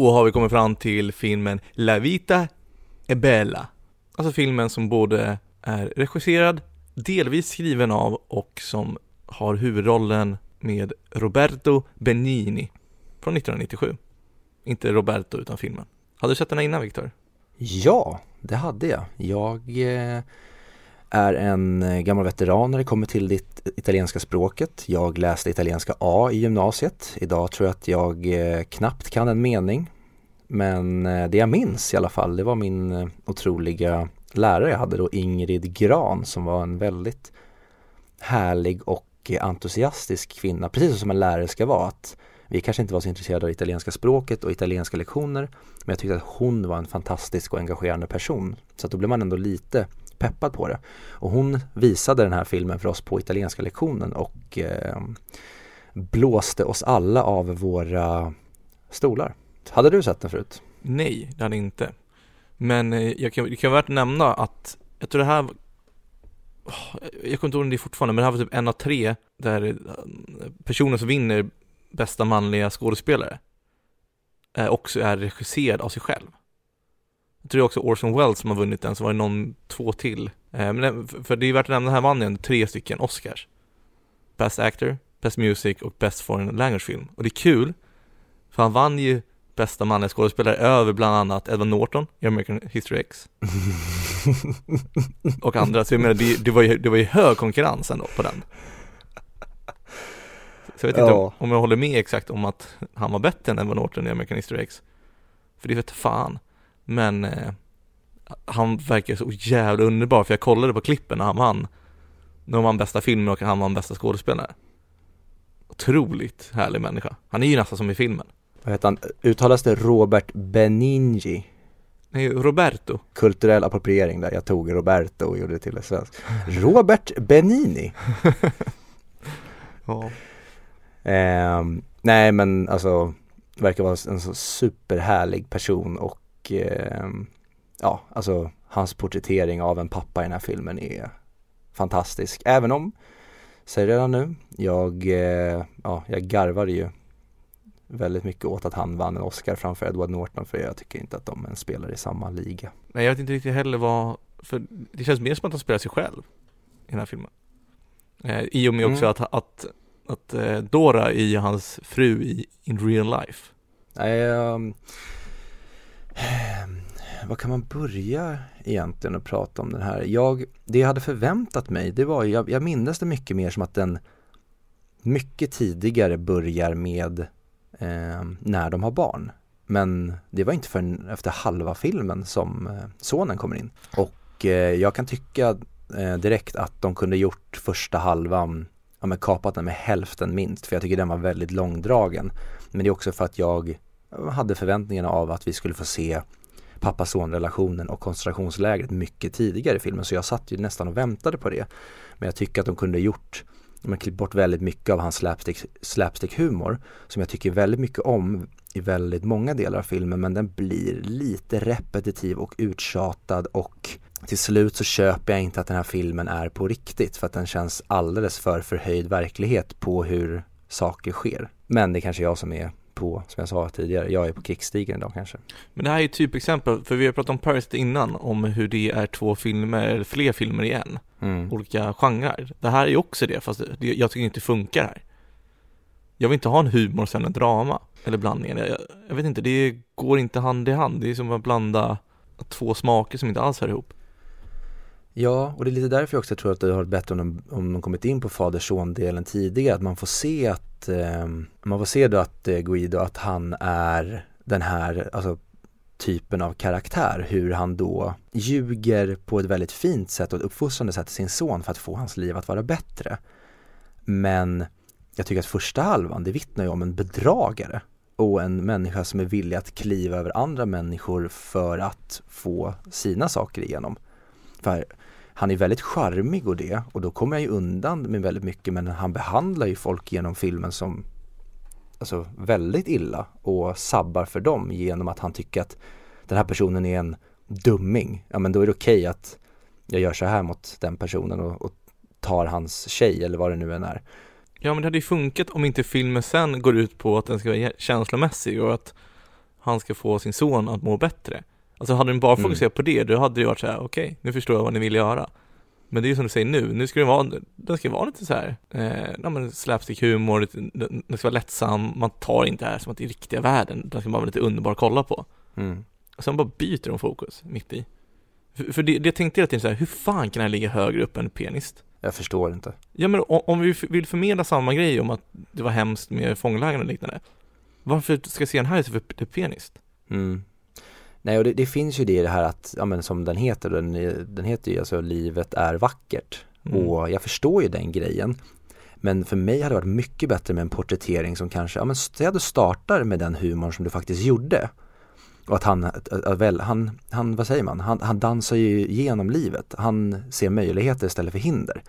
Då har vi kommit fram till filmen La Vita e Bella. Alltså filmen som både är regisserad, delvis skriven av och som har huvudrollen med Roberto Benigni från 1997. Inte Roberto utan filmen. Hade du sett den här innan Viktor? Ja, det hade jag. Jag eh, är en eh, gammal veteran när det kommer till det italienska språket. Jag läste italienska A i gymnasiet. Idag tror jag att jag eh, knappt kan en mening. Men eh, det jag minns i alla fall, det var min otroliga lärare jag hade då, Ingrid Gran, som var en väldigt härlig och entusiastisk kvinna, precis som en lärare ska vara. Att vi kanske inte var så intresserade av italienska språket och italienska lektioner, men jag tyckte att hon var en fantastisk och engagerande person. Så att då blev man ändå lite peppad på det. Och hon visade den här filmen för oss på italienska lektionen och eh, blåste oss alla av våra stolar. Hade du sett den förut? Nej, det hade jag inte. Men eh, jag kan, det kan vara värt att nämna att jag tror det här var- oh, jag kommer inte ihåg om det är fortfarande, men det här var typ en av tre där eh, personen som vinner bästa manliga skådespelare eh, också är regisserad av sig själv. Jag tror det är också Orson Welles som har vunnit den, så var det någon, två till. Eh, men för- det är värt att nämna, den här vann ju tre stycken Oscars. Best Actor, Best Music och Best Foreign Language Film. Och det är kul, för han vann ju bästa manliga skådespelare över bland annat Edward Norton i American History X *laughs* och andra. Så jag menar, det, det, var ju, det var ju hög konkurrens ändå på den. Så jag vet inte Ja. om, om jag håller med exakt om att han var bättre än Edward Norton i American History X. För det vet fan. Men eh, han verkar så jävla underbar, för jag kollade på klippen när han vann. När han vann bästa filmen och han vann bästa skådespelare. Otroligt härlig människa. Han är ju nästan som i filmen. Vad heter han? Uttalas det Robert Benigni? Nej, Roberto. Kulturell appropriering där, jag tog Roberto och gjorde det till ett svenskt. Robert Benini? *laughs* Ja. Ehm, nej men alltså, verkar vara en så superhärlig person och ehm, ja, alltså hans porträttering av en pappa i den här filmen är fantastisk. Även om, säger redan nu, jag, eh, ja, jag garvade ju väldigt mycket åt att han vann en Oscar framför Edward Norton för jag tycker inte att de ens spelar i samma liga. Men jag vet inte riktigt heller vad, för det känns mer som att han spelar sig själv i den här filmen. Eh, I och med också Mm. att, att, att eh, Dora är hans fru i in real life. Nej, ehm, Ehm, vad kan man börja egentligen att prata om den här? Jag, det jag hade förväntat mig, det var jag, jag minns det mycket mer som att den mycket tidigare börjar med eh, när de har barn. Men det var inte förrän efter halva filmen som eh, sonen kommer in. Och eh, jag kan tycka eh, direkt att de kunde gjort första halvan, ja men kapat den med hälften minst, för jag tycker den var väldigt långdragen. Men det är också för att jag hade förväntningarna av att vi skulle få se pappa-son-relationen och koncentrationslägret mycket tidigare i filmen så jag satt ju nästan och väntade på det. Men jag tycker att de kunde gjort, de har klippt bort väldigt mycket av hans slapstick, slapstick-humor som jag tycker väldigt mycket om i väldigt många delar av filmen men den blir lite repetitiv och uttjatad och till slut så köper jag inte att den här filmen är på riktigt för att den känns alldeles för förhöjd verklighet på hur saker sker. Men det är kanske jag som är på, som jag sa tidigare, jag är på krigsstigen idag kanske. Men det här är ett typexempel, för vi har pratat om Parasite innan, om hur det är två filmer, eller fler filmer i en. Mm. Olika genrer. Det här är också det, fast det, jag tycker inte det funkar här. Jag vill inte ha en humor och sen en drama, eller blandningen. Jag, jag vet inte, det går inte hand i hand. Det är som att blanda två smaker som inte alls hör ihop. Ja, och det är lite därför jag också tror att det har varit bättre om de, om de kommit in på fader-son-delen tidigare. Att man får se att, eh, man får se då att eh, Guido, att han är den här, alltså typen av karaktär, hur han då ljuger på ett väldigt fint sätt och ett uppfostrande sätt till sin son för att få hans liv att vara bättre. Men jag tycker att första halvan, det vittnar ju om en bedragare och en människa som är villig att kliva över andra människor för att få sina saker igenom. För han är väldigt charmig och det och då kommer jag ju undan med väldigt mycket men han behandlar ju folk genom filmen som alltså väldigt illa och sabbar för dem genom att han tycker att den här personen är en dumming. Ja men då är det okej okay att jag gör så här mot den personen och, och tar hans tjej eller vad det nu än är. Ja men det hade ju funkat om inte filmen sen går ut på att den ska vara känslomässig och att han ska få sin son att må bättre. Alltså hade den bara mm. fokuserat mm. på det, då hade det varit så här: okej, okay, nu förstår jag vad ni vill göra. Men det är ju som du säger nu, nu ska det vara, den ska vara lite så här, eh, ja men slapstick humor, den ska vara lättsam, man tar inte det här som att det är riktiga världen, den ska bara vara lite underbar att kolla på. Mm. Och sen bara byter de fokus mitt i. För, för det, det tänkte jag hela tiden så här, hur fan kan här ligga högre upp än pianist? Jag förstår inte. Ja men om, om vi vill förmedla samma grej om att det var hemskt med fånglägren och liknande, varför ska se den här istället för The Pianist? Mm. Nej och det, det, finns ju det i det här att, ja men som den heter, den, den heter ju alltså Livet är vackert. Mm. Och jag förstår ju den grejen. Men för mig hade det varit mycket bättre med en porträttering som kanske, ja men du startar med den humorn som du faktiskt gjorde. Och att han, väl, han, han vad säger man, han, han dansar ju genom livet. Han ser möjligheter istället för hinder.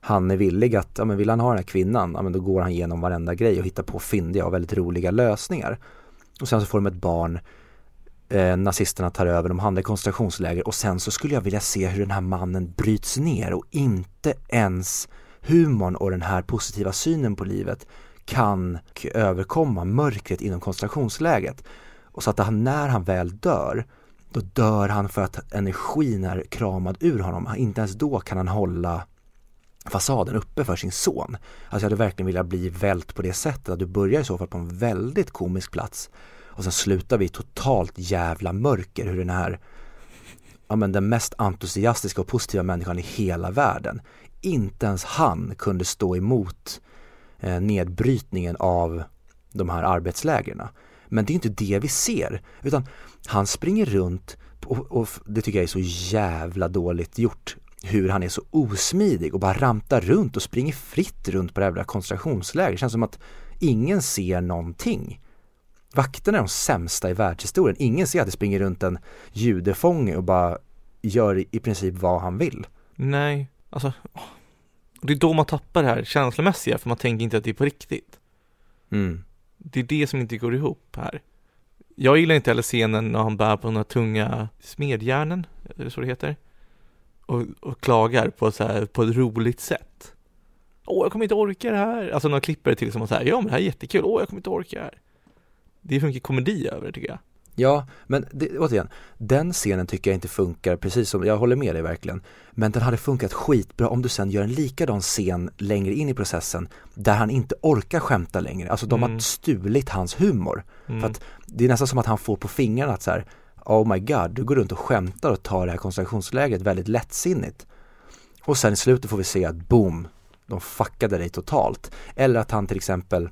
Han är villig att, ja men vill han ha den här kvinnan, ja men då går han igenom varenda grej och hittar på fyndiga och väldigt roliga lösningar. Och sen så får de ett barn eh, nazisterna tar över, de hamnar i koncentrationsläger och sen så skulle jag vilja se hur den här mannen bryts ner och inte ens humorn och den här positiva synen på livet kan överkomma mörkret inom koncentrationsläget. Och så att han, när han väl dör, då dör han för att energin är kramad ur honom. Inte ens då kan han hålla fasaden uppe för sin son. Alltså jag hade verkligen velat bli vält på det sättet, att du börjar i så fall på en väldigt komisk plats och sen slutar vi i totalt jävla mörker hur den här, ja men den mest entusiastiska och positiva människan i hela världen, inte ens han kunde stå emot eh, nedbrytningen av de här arbetslägren. Men det är inte det vi ser, utan han springer runt och, och, det tycker jag är så jävla dåligt gjort hur han är så osmidig och bara rantar runt och springer fritt runt på det här koncentrationslägret. Det känns som att ingen ser någonting. Vakterna är de sämsta i världshistorien. Ingen ser att det springer runt en judefånge och bara gör i princip vad han vill. Nej, alltså det är då man tappar det här känslomässiga för man tänker inte att det är på riktigt. Mm. Det är det som inte går ihop här. Jag gillar inte heller scenen när han bär på de här tunga smedjärnen, är det så det heter? Och, och klagar på, så här, på ett roligt sätt. Åh, jag kommer inte orka det här. Alltså när klipper det till som att säga, ja men det här är jättekul, åh jag kommer inte orka det här det är för mycket komedi över det tycker jag. Ja, men det, återigen, den scenen tycker jag inte funkar precis som, jag håller med dig verkligen. Men den hade funkat skitbra om du sen gör en likadan scen längre in i processen där han inte orkar skämta längre. Alltså de mm. har stulit hans humor. Mm. För att det är nästan som att han får på fingrarna att så här, oh my god, du går runt och skämtar och tar det här koncentrationsläget väldigt lättsinnigt. Och sen i slutet får vi se att boom, de fuckade dig totalt. Eller att han till exempel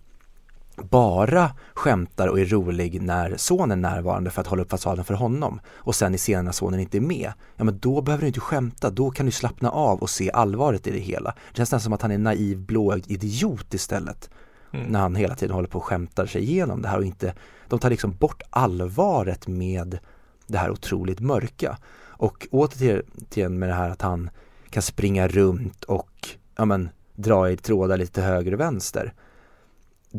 bara skämtar och är rolig när sonen är närvarande för att hålla upp fasaden för honom och sen i scenen när sonen inte är med, ja men då behöver du inte skämta, då kan du slappna av och se allvaret i det hela. Det känns nästan som att han är en naiv blåögd idiot istället. Mm. När han hela tiden håller på och skämtar sig igenom det här och inte, de tar liksom bort allvaret med det här otroligt mörka. Och återigen med det här att han kan springa runt och, ja men, dra i trådar lite höger och vänster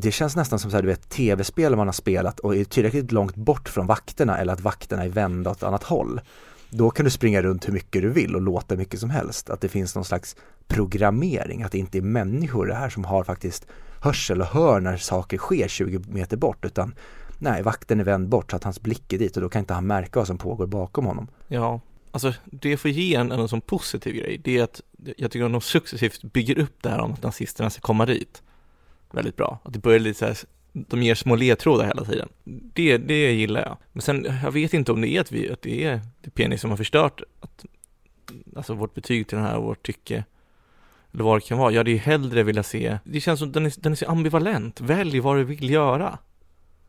det känns nästan som så här, du vet, tv-spel man har spelat och är tillräckligt långt bort från vakterna eller att vakterna är vända åt ett annat håll. Då kan du springa runt hur mycket du vill och låta mycket som helst. Att det finns någon slags programmering, att det inte är människor det här som har faktiskt hörsel och hör när saker sker 20 meter bort utan nej, vakten är vänd bort så att hans blick är dit och då kan inte han märka vad som pågår bakom honom. Ja, alltså det får ge en en sån positiv grej, det är att jag tycker att de successivt bygger upp det här om att nazisterna ska komma dit väldigt bra. Att det börjar lite så här, de ger små ledtrådar hela tiden. Det, det gillar jag. Men sen, jag vet inte om det är att, vi, att det är det penis som har förstört att, alltså vårt betyg till den här och vårt tycke. Eller vad det kan vara. Jag hade ju hellre velat se, det känns som den är, den är så ambivalent. Välj vad du vill göra.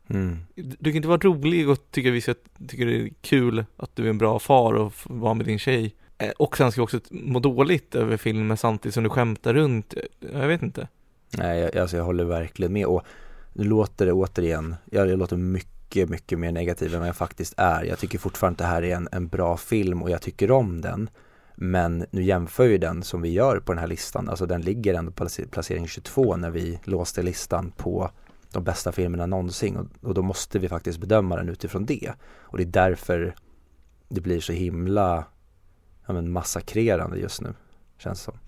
Mm. Du kan inte vara rolig och tycka, vi ska, tycka det är kul att du är en bra far och vara med din tjej. Eh, Och sen ska du också må dåligt över filmen samtidigt som du skämtar runt. Jag vet inte. Nej, jag, alltså jag håller verkligen med och nu låter det återigen, jag låter mycket, mycket mer negativ än vad jag faktiskt är. Jag tycker fortfarande att det här är en, en bra film och jag tycker om den. Men nu jämför ju den som vi gör på den här listan, alltså den ligger ändå på placering 22 när vi låste listan på de bästa filmerna någonsin och, och då måste vi faktiskt bedöma den utifrån det. Och det är därför det blir så himla ja, men massakrerande just nu, känns det som.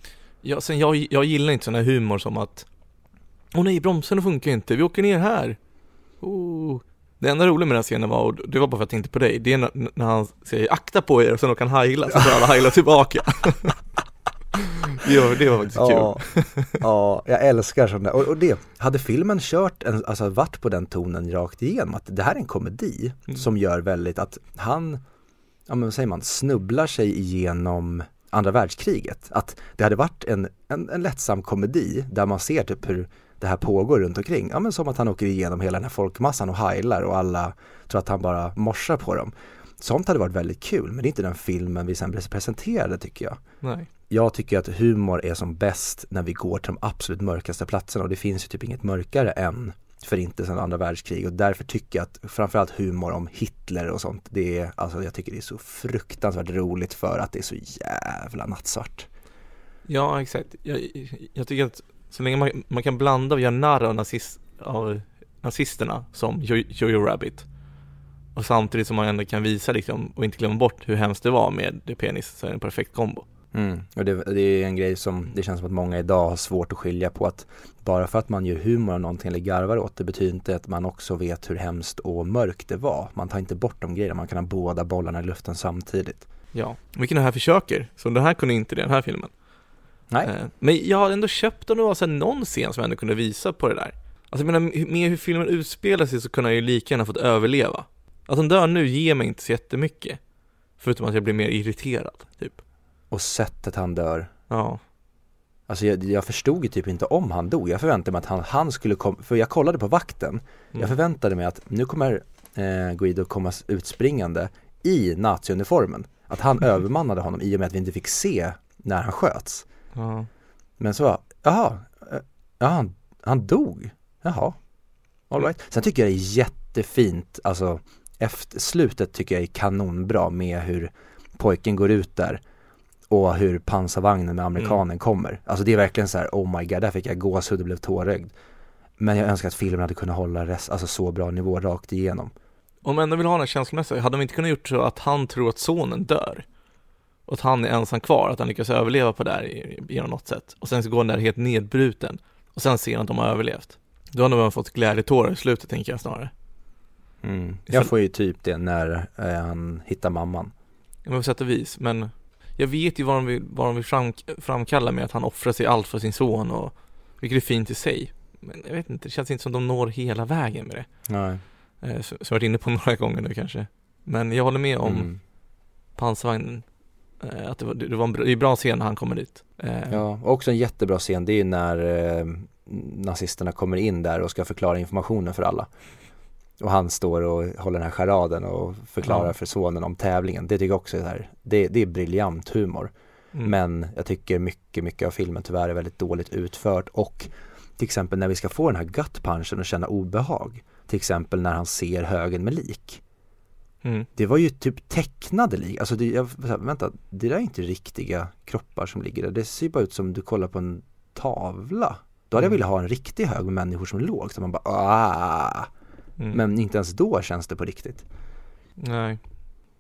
Ja, sen jag, jag gillar inte sån här humor som att Åh nej, bromsarna funkar inte, vi åker ner här. Oh. Det enda roliga med den scenen var, och det var bara för att jag tänkte på dig, det är när, när han säger akta på er och sen åker han heila, så börjar alla heila tillbaka. *laughs* var, det var faktiskt kul. Ja, ja, jag älskar sådana och, och det, hade filmen kört, en, alltså varit på den tonen rakt igenom, att det här är en komedi Mm. som gör väldigt att han, ja men vad säger man, snubblar sig igenom andra världskriget. Att det hade varit en, en, en lättsam komedi där man ser typ hur det här pågår runt omkring. Ja men som att han åker igenom hela den här folkmassan och heilar och alla tror att han bara morsar på dem. Sånt hade varit väldigt kul, men det är inte den filmen vi sen presenterade tycker jag Nej. jag tycker att humor är som bäst när vi går till de absolut mörkaste platserna och det finns ju typ inget mörkare än förintelsen och andra världskrig och därför tycker jag att framförallt humor om Hitler och sånt, det är, alltså jag tycker det är så fruktansvärt roligt för att det är så jävla nattsvart. Ja, exakt. Jag, jag tycker att så länge man, man kan blanda och göra narr av, nazist, av nazisterna som Jojo Rabbit och samtidigt som man ändå kan visa liksom och inte glömma bort hur hemskt det var med det penis så är det en perfekt kombo. Mm. Och det, det är en grej som det känns som att många idag har svårt att skilja på att bara för att man gör humor av någonting eller garvar åt det betyder inte att man också vet hur hemskt och mörkt det var. Man tar inte bort de grejerna, man kan ha båda bollarna i luften samtidigt. Ja, vilken den här försöker. Så den här kunde inte det, den här filmen. Nej, Eh, Men jag hade ändå köpt om det var så någon scen som ändå kunde visa på det där. Alltså jag menar, med hur filmen utspelar sig så kunde han ju lika gärna fått överleva. Att han dör nu ger mig inte så jättemycket. Förutom att jag blir mer irriterad, typ. Och sättet han dör Ja. Alltså jag, jag förstod ju typ inte om han dog. Jag förväntade mig att han, han skulle komma, för jag kollade på vakten. Mm. Jag förväntade mig att nu kommer eh, Guido komma utspringande i naziuniformen. Att han Mm. övermannade honom i och med att vi inte fick se när han sköts. ja. Men så, jaha, eh, ja, han, han dog, jaha, all right. Sen tycker jag det är jättefint, alltså efter slutet tycker jag är kanonbra med hur pojken går ut där och hur pansarvagnen med amerikanen Mm. kommer. Alltså det är verkligen så här, oh my god, där fick jag gåshud och blev tårögd. Men jag önskar att filmen hade kunnat hålla rest, alltså så bra nivå rakt igenom. Om man ändå vill ha den här känslomässiga, hade de inte kunnat gjort så att han tror att sonen dör? Och att han är ensam kvar, att han lyckas överleva på det här i- genom något sätt. Och sen så går han där helt nedbruten. Och sen ser han att de har överlevt. Då hade man fått glädjetårar i slutet, tänker jag snarare. Mm. Jag får ju typ det när eh, han hittar mamman. Ja, men på sätt och vis, men jag vet ju vad de vill, vad de vill fram, framkalla med att han offrar sig allt för sin son och vilket är fint i sig. Men jag vet inte, det känns inte som de når hela vägen med det. Nej. Eh, som jag varit inne på *laughs* några gånger nu kanske. Men jag håller med om Mm. pansarvagnen. Eh, att det var, det var en bra, det är bra scen när han kommer dit. Eh, Ja, och också en jättebra scen, det är när eh, nazisterna kommer in där och ska förklara informationen för alla. Och han står och håller den här charaden och förklarar Ja. för sonen om tävlingen. Det tycker jag också är, här, det, det är briljant humor. mm. Men jag tycker mycket, mycket av filmen tyvärr är väldigt dåligt utfört och till exempel när vi ska få den här gut punchen och känna obehag. Till exempel när han ser högen med lik. Mm. Det var ju typ tecknade lik, alltså det, jag, vänta, det där är inte riktiga kroppar som ligger där. Det ser bara ut som du kollar på en tavla. Då hade jag Mm. velat ha en riktig hög med människor som låg, så man bara ah. Mm. Men inte ens då känns det på riktigt. Nej.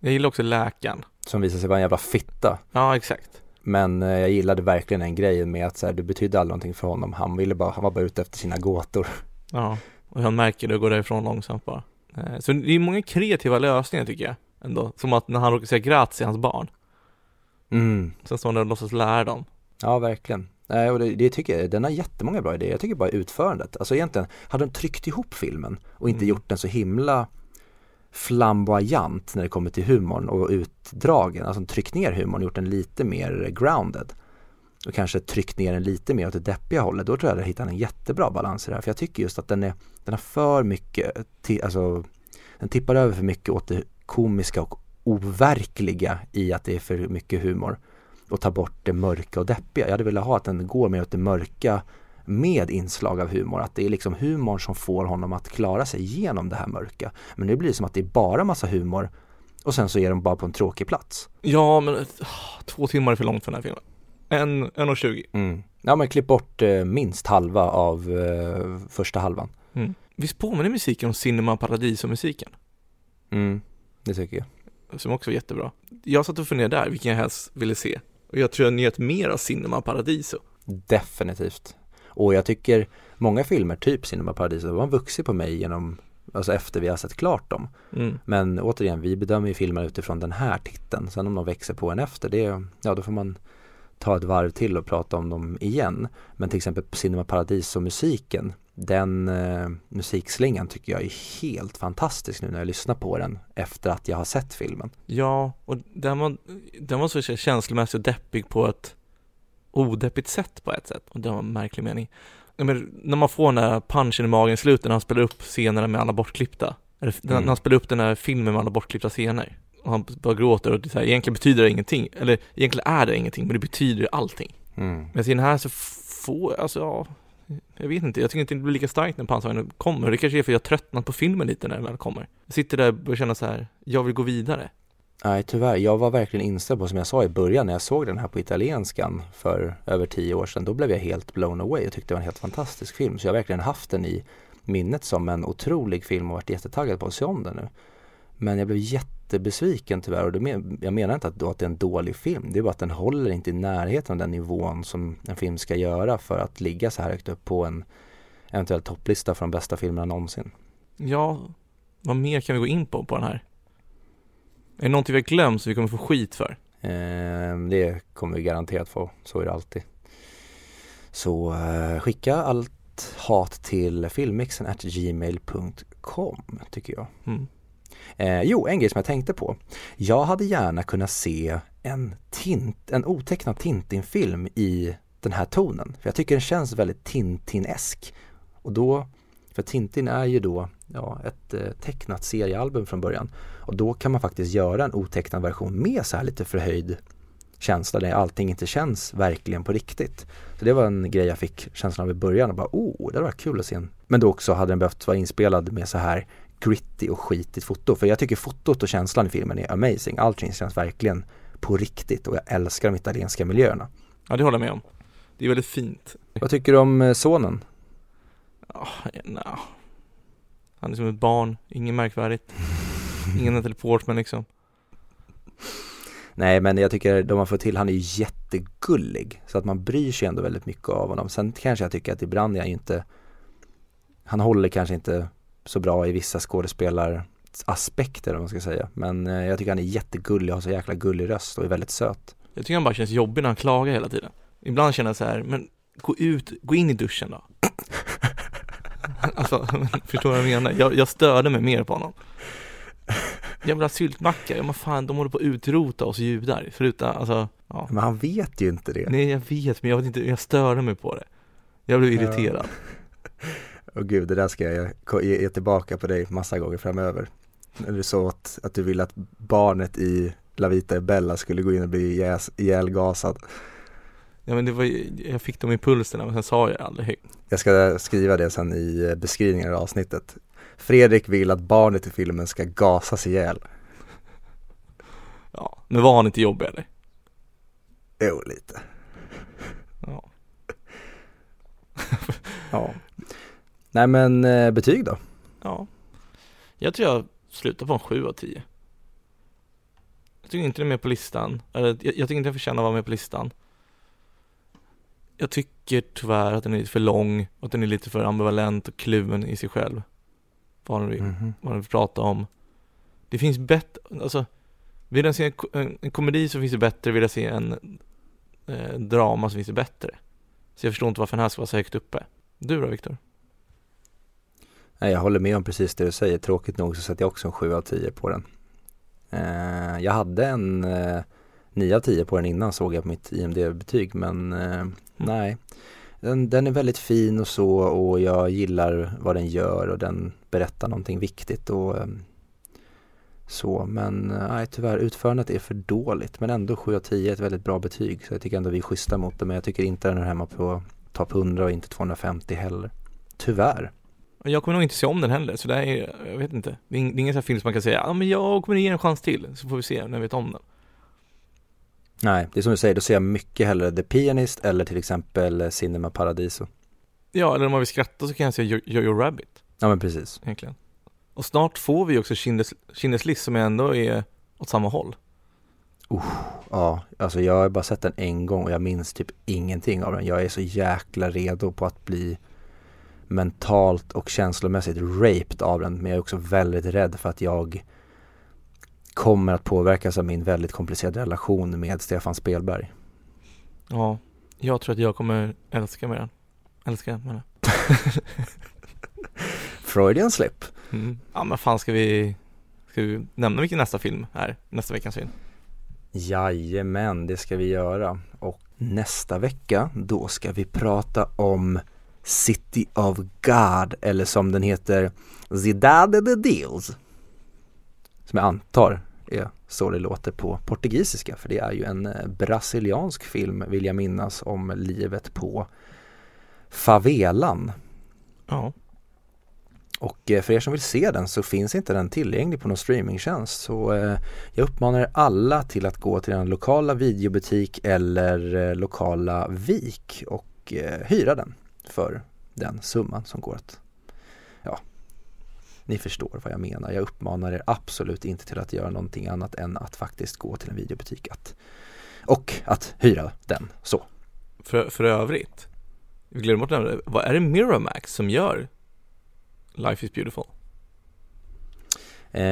Jag gillar också läkaren. Som visar sig vara en jävla fitta. Ja, exakt. Men eh, jag gillade verkligen den grejen med att så här, det betydde aldrig någonting för honom. Han ville bara, han var bara ute efter sina gåtor. *laughs* Ja, och han märker det och går därifrån långsamt bara. Eh, Så det är många kreativa lösningar tycker jag ändå. Som att när han råkar säga grazie hans barn. Mm. Sen står han där och låtsas lära dem. Ja, verkligen. Nej, och det, det tycker jag, den har jättemånga bra idéer. Jag tycker bara utförandet. Alltså egentligen, hade de tryckt ihop filmen och inte Mm. gjort den så himla flamboyant när det kommer till humorn och utdragen, alltså tryckt ner humorn och gjort den lite mer grounded och kanske tryckt ner den lite mer åt det deppiga hållet, då tror jag att hittar en jättebra balans i det här. För jag tycker just att den, är, den har för mycket, alltså den tippar över för mycket åt det komiska och overkliga i att det är för mycket humor och tar bort det mörka och deppiga. Jag hade velat ha att den går mer åt det mörka med inslag av humor. Att det är liksom humorn som får honom att klara sig igenom det här mörka. Men nu blir det som att det är bara massa humor och sen så är de bara på en tråkig plats. Ja, men ah, två timmar är för långt för den här filmen. En, en och tjugo. Mm. Ja men klipp bort eh, minst halva av eh, första halvan. Mm. Visst påminner musiken om Cinema Paradiso-musiken? Mm, det tycker jag. Som också var jättebra. Jag satt och funderade där, vilken jag helst ville se. Och jag tror jag njöt mer av Cinema Paradiso. Definitivt. Och jag tycker många filmer, typ Cinema Paradiso, de har vuxit på mig genom, alltså efter vi har sett klart dem. Mm. Men återigen, vi bedömer ju filmer utifrån den här titeln. Sen om de växer på en efter, det, ja då får man ta ett varv till och prata om dem igen. Men till exempel Cinema Paradiso-musiken, den eh, musikslingan tycker jag är helt fantastisk nu när jag lyssnar på den efter att jag har sett filmen. Ja, och den var, den var så känslomässig och deppig på ett odeppigt sätt på ett sätt. Och det var en märklig mening. Men när man får den där punchen i magen i slutet när han spelar upp scenerna med alla bortklippta. Eller Mm. när han spelar upp den här filmen med alla bortklippta scener. Och han bara gråter och det så här, egentligen betyder det ingenting. Eller egentligen är det ingenting, men det betyder allting. Mm. Men i den här så får, alltså ja, jag vet inte, jag tycker inte det blir lika starkt när pansarvagnen kommer. Det kanske är för att jag tröttnat på filmen lite när den väl kommer. Jag sitter där och känner så här, jag vill gå vidare. Nej tyvärr, jag var verkligen inställd på som jag sa i början när jag såg den här på italienskan för över tio år sedan. Då blev jag helt blown away och tyckte det var en helt fantastisk film. Så jag har verkligen haft den i minnet som en otrolig film och varit jättetaggad på att se om den nu. Men jag blev jättebesviken tyvärr och det men, jag menar inte att, att det är en dålig film. Det är bara att den håller inte i närheten av den nivån som en film ska göra för att ligga så här högt upp på en eventuell topplista för de bästa filmerna någonsin. Ja, vad mer kan vi gå in på på den här? Är det någonting vi har glömt som vi kommer få skit för? Eh, det kommer vi garanterat få, så är det alltid. Så eh, skicka allt hat till filmmixen gmail.com tycker jag. Mm. Eh, jo, en grej som jag tänkte på. Jag hade gärna kunnat se en, tint, en otecknad Tintin-film i den här tonen. För jag tycker den känns väldigt Tintin-esk. Och då, för Tintin är ju då ja, ett eh, tecknat seriealbum från början. Och då kan man faktiskt göra en otecknad version med så här lite förhöjd känsla där allting inte känns verkligen på riktigt. Så det var en grej jag fick känslan av i början och bara oh, det hade varit kul att se en. Men då också hade den behövt vara inspelad med så här gritty och skitigt foto. För jag tycker fotot och känslan i filmen är amazing. Allting känns verkligen på riktigt och jag älskar de italienska miljöerna. Ja, det håller jag med om. Det är väldigt fint. Vad tycker du om eh, sonen? Ja, nja. Han är som ett barn, inget märkvärdigt. *laughs* Ingen Natalie Portman liksom. Nej men jag tycker de har fått till, han är ju jättegullig. Så att man bryr sig ändå väldigt mycket av honom. Sen kanske jag tycker att ibland är han ju inte, han håller kanske inte så bra i vissa skådespelaraspekter om man ska säga. Men eh, jag tycker han är jättegullig har så jäkla gullig röst och är väldigt söt. Jag tycker han bara känns jobbig när han klagar hela tiden. Ibland känner jag så här, men gå ut, gå in i duschen då. *laughs* alltså, *laughs* förstår du vad jag menar? Jag, jag störde mig mer på honom. Jävla syltmacka, ja men fan de håller på att utrota oss judar. Förutom, alltså, ja. Men han vet ju inte det. Nej jag vet, men jag vet inte, jag störde mig på det. Jag blev irriterad. *laughs* Och gud, det där ska jag ge, tillbaka på dig massa gånger framöver. När du sa att, att du ville att barnet i La Vita e Bella skulle gå in och bli ihjälgasad. Ja men det var jag fick de impulserna men sen sa jag aldrig högt. Jag ska skriva det sen i eh, beskrivningen av avsnittet. Fredrik vill att barnet i filmen ska gasas ihjäl. Ja, men var han inte jobbig eller? Jo, lite. Ja. Ja. Nej men eh, betyg då? ja. Jag tror jag slutar på en 7 av 10. Jag tycker inte det är med på listan. Eller, jag, jag tycker inte jag förtjänar att vara med på listan. Jag tycker tyvärr att den är lite för lång och att den är lite för ambivalent och kluven i sig själv. Vad den vill, Mhm. vad den vill prata om. Det finns bättre, alltså vill jag se en, en, en komedi så finns det bättre, vill jag se en eh, drama så finns det bättre. Så jag förstår inte varför den här ska vara så högt uppe. Du då Viktor? Nej, jag håller med om precis det du säger. Tråkigt nog så sätter jag också en 7 av 10 på den. Eh, jag hade en eh, 9 av 10 på den innan såg jag på mitt IMD-betyg men eh, nej. Den, den är väldigt fin och så och jag gillar vad den gör och den berättar någonting viktigt och eh, så men eh, nej tyvärr utförandet är för dåligt men ändå 7 av 10 är ett väldigt bra betyg så jag tycker ändå vi är schyssta mot det men jag tycker inte den är hemma på topp 100 och inte 250 heller. Tyvärr. Jag kommer nog inte se om den heller, så det här är, jag vet inte. Det är, ing- det är ingen sån här film som man kan säga, ja men jag kommer ge en chans till, så får vi se när vi vet om den. Nej, det är som du säger, då ser jag mycket hellre The Pianist eller till exempel eh, Cinema Paradiso. Ja, eller om man vill skratta så kan jag säga Jo- Jojo Rabbit, Ja men precis. egentligen. Och snart får vi också Schindler's, Schindler's list som ändå är åt samma håll. Ja, alltså jag har bara sett den en gång och jag minns typ ingenting av den. Jag är så jäkla redo på att bli mentalt och känslomässigt raped av den. Men jag är också väldigt rädd för att jag kommer att påverkas av min väldigt komplicerade relation med Stefan Spelberg. Ja, jag tror att jag kommer älska med den. Älska med den. *laughs* Freudian slip. Mm. Ja men fan ska vi, ska vi nämna vilken nästa film är? Nästa veckans film? Jajamän, det ska vi göra. Och nästa vecka, då ska vi prata om City of God, eller som den heter, Cidade de Deus. Som jag antar är så det låter på portugisiska, för det är ju en eh, brasiliansk film, vill jag minnas, om livet på favelan. Ja. Och eh, för er som vill se den så finns inte den tillgänglig på någon streamingtjänst. Så eh, jag uppmanar er alla till att gå till en lokala videobutik eller lokala vik och hyra den för den summan som går att, ja, ni förstår vad jag menar. Jag uppmanar er absolut inte till att göra någonting annat än att faktiskt gå till en videobutik att, och att hyra den så. För, för övrigt, vi glömmer bort det, vad är det Miramax som gör Life is beautiful? Eh,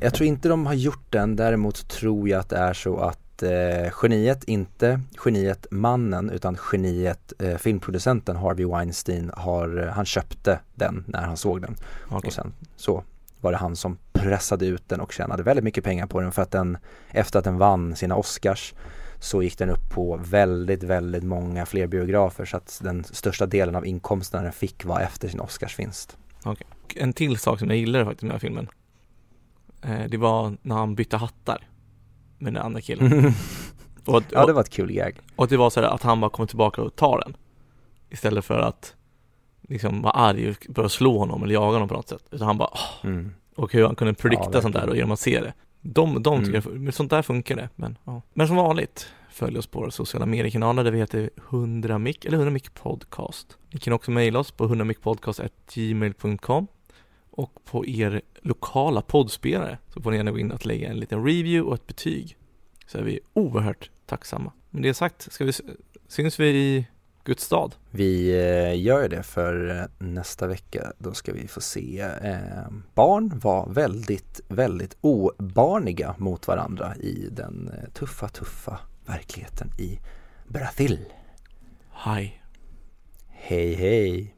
jag tror inte de har gjort den, däremot tror jag att det är så att eh, geniet, inte geniet mannen utan geniet eh, filmproducenten Harvey Weinstein har, eh, han köpte den när han såg den Okej. och sen så var det han som pressade ut den och tjänade väldigt mycket pengar på den för att den efter att den vann sina Oscars så gick den upp på väldigt, väldigt många fler biografer så att den största delen av inkomsterna den fick var efter sin Oscarsvinst. Och en till sak som jag gillade faktiskt med den här filmen eh, Det var när han bytte hattar med den andra killen. Och, att- ja det var ett kul gag. och det var så här att han bara kom tillbaka och tar den. Istället för att liksom vara arg och börja slå honom eller jaga honom på något sätt. Utan han bara, åh, Mm. och hur han kunde predikta Ja, sånt där och genom att se det. De, de tycker Mm. jag, men sånt där funkar det men, ja. men som vanligt Följ oss på våra sociala mediekanaler där vi heter 100mic eller 100mic podcast Ni kan också mejla oss på 100micpodcast.gmail.com och på er lokala poddspelare så får ni gärna gå in och lägga en liten review och ett betyg så är vi oerhört tacksamma. Med det sagt ska vi, syns vi i Guds stad. Vi eh, gör det för eh, nästa vecka då ska vi få se eh, barn vara väldigt, väldigt obarniga mot varandra i den tuffa, tuffa verkligheten i Brasil. Hej. Hej hej!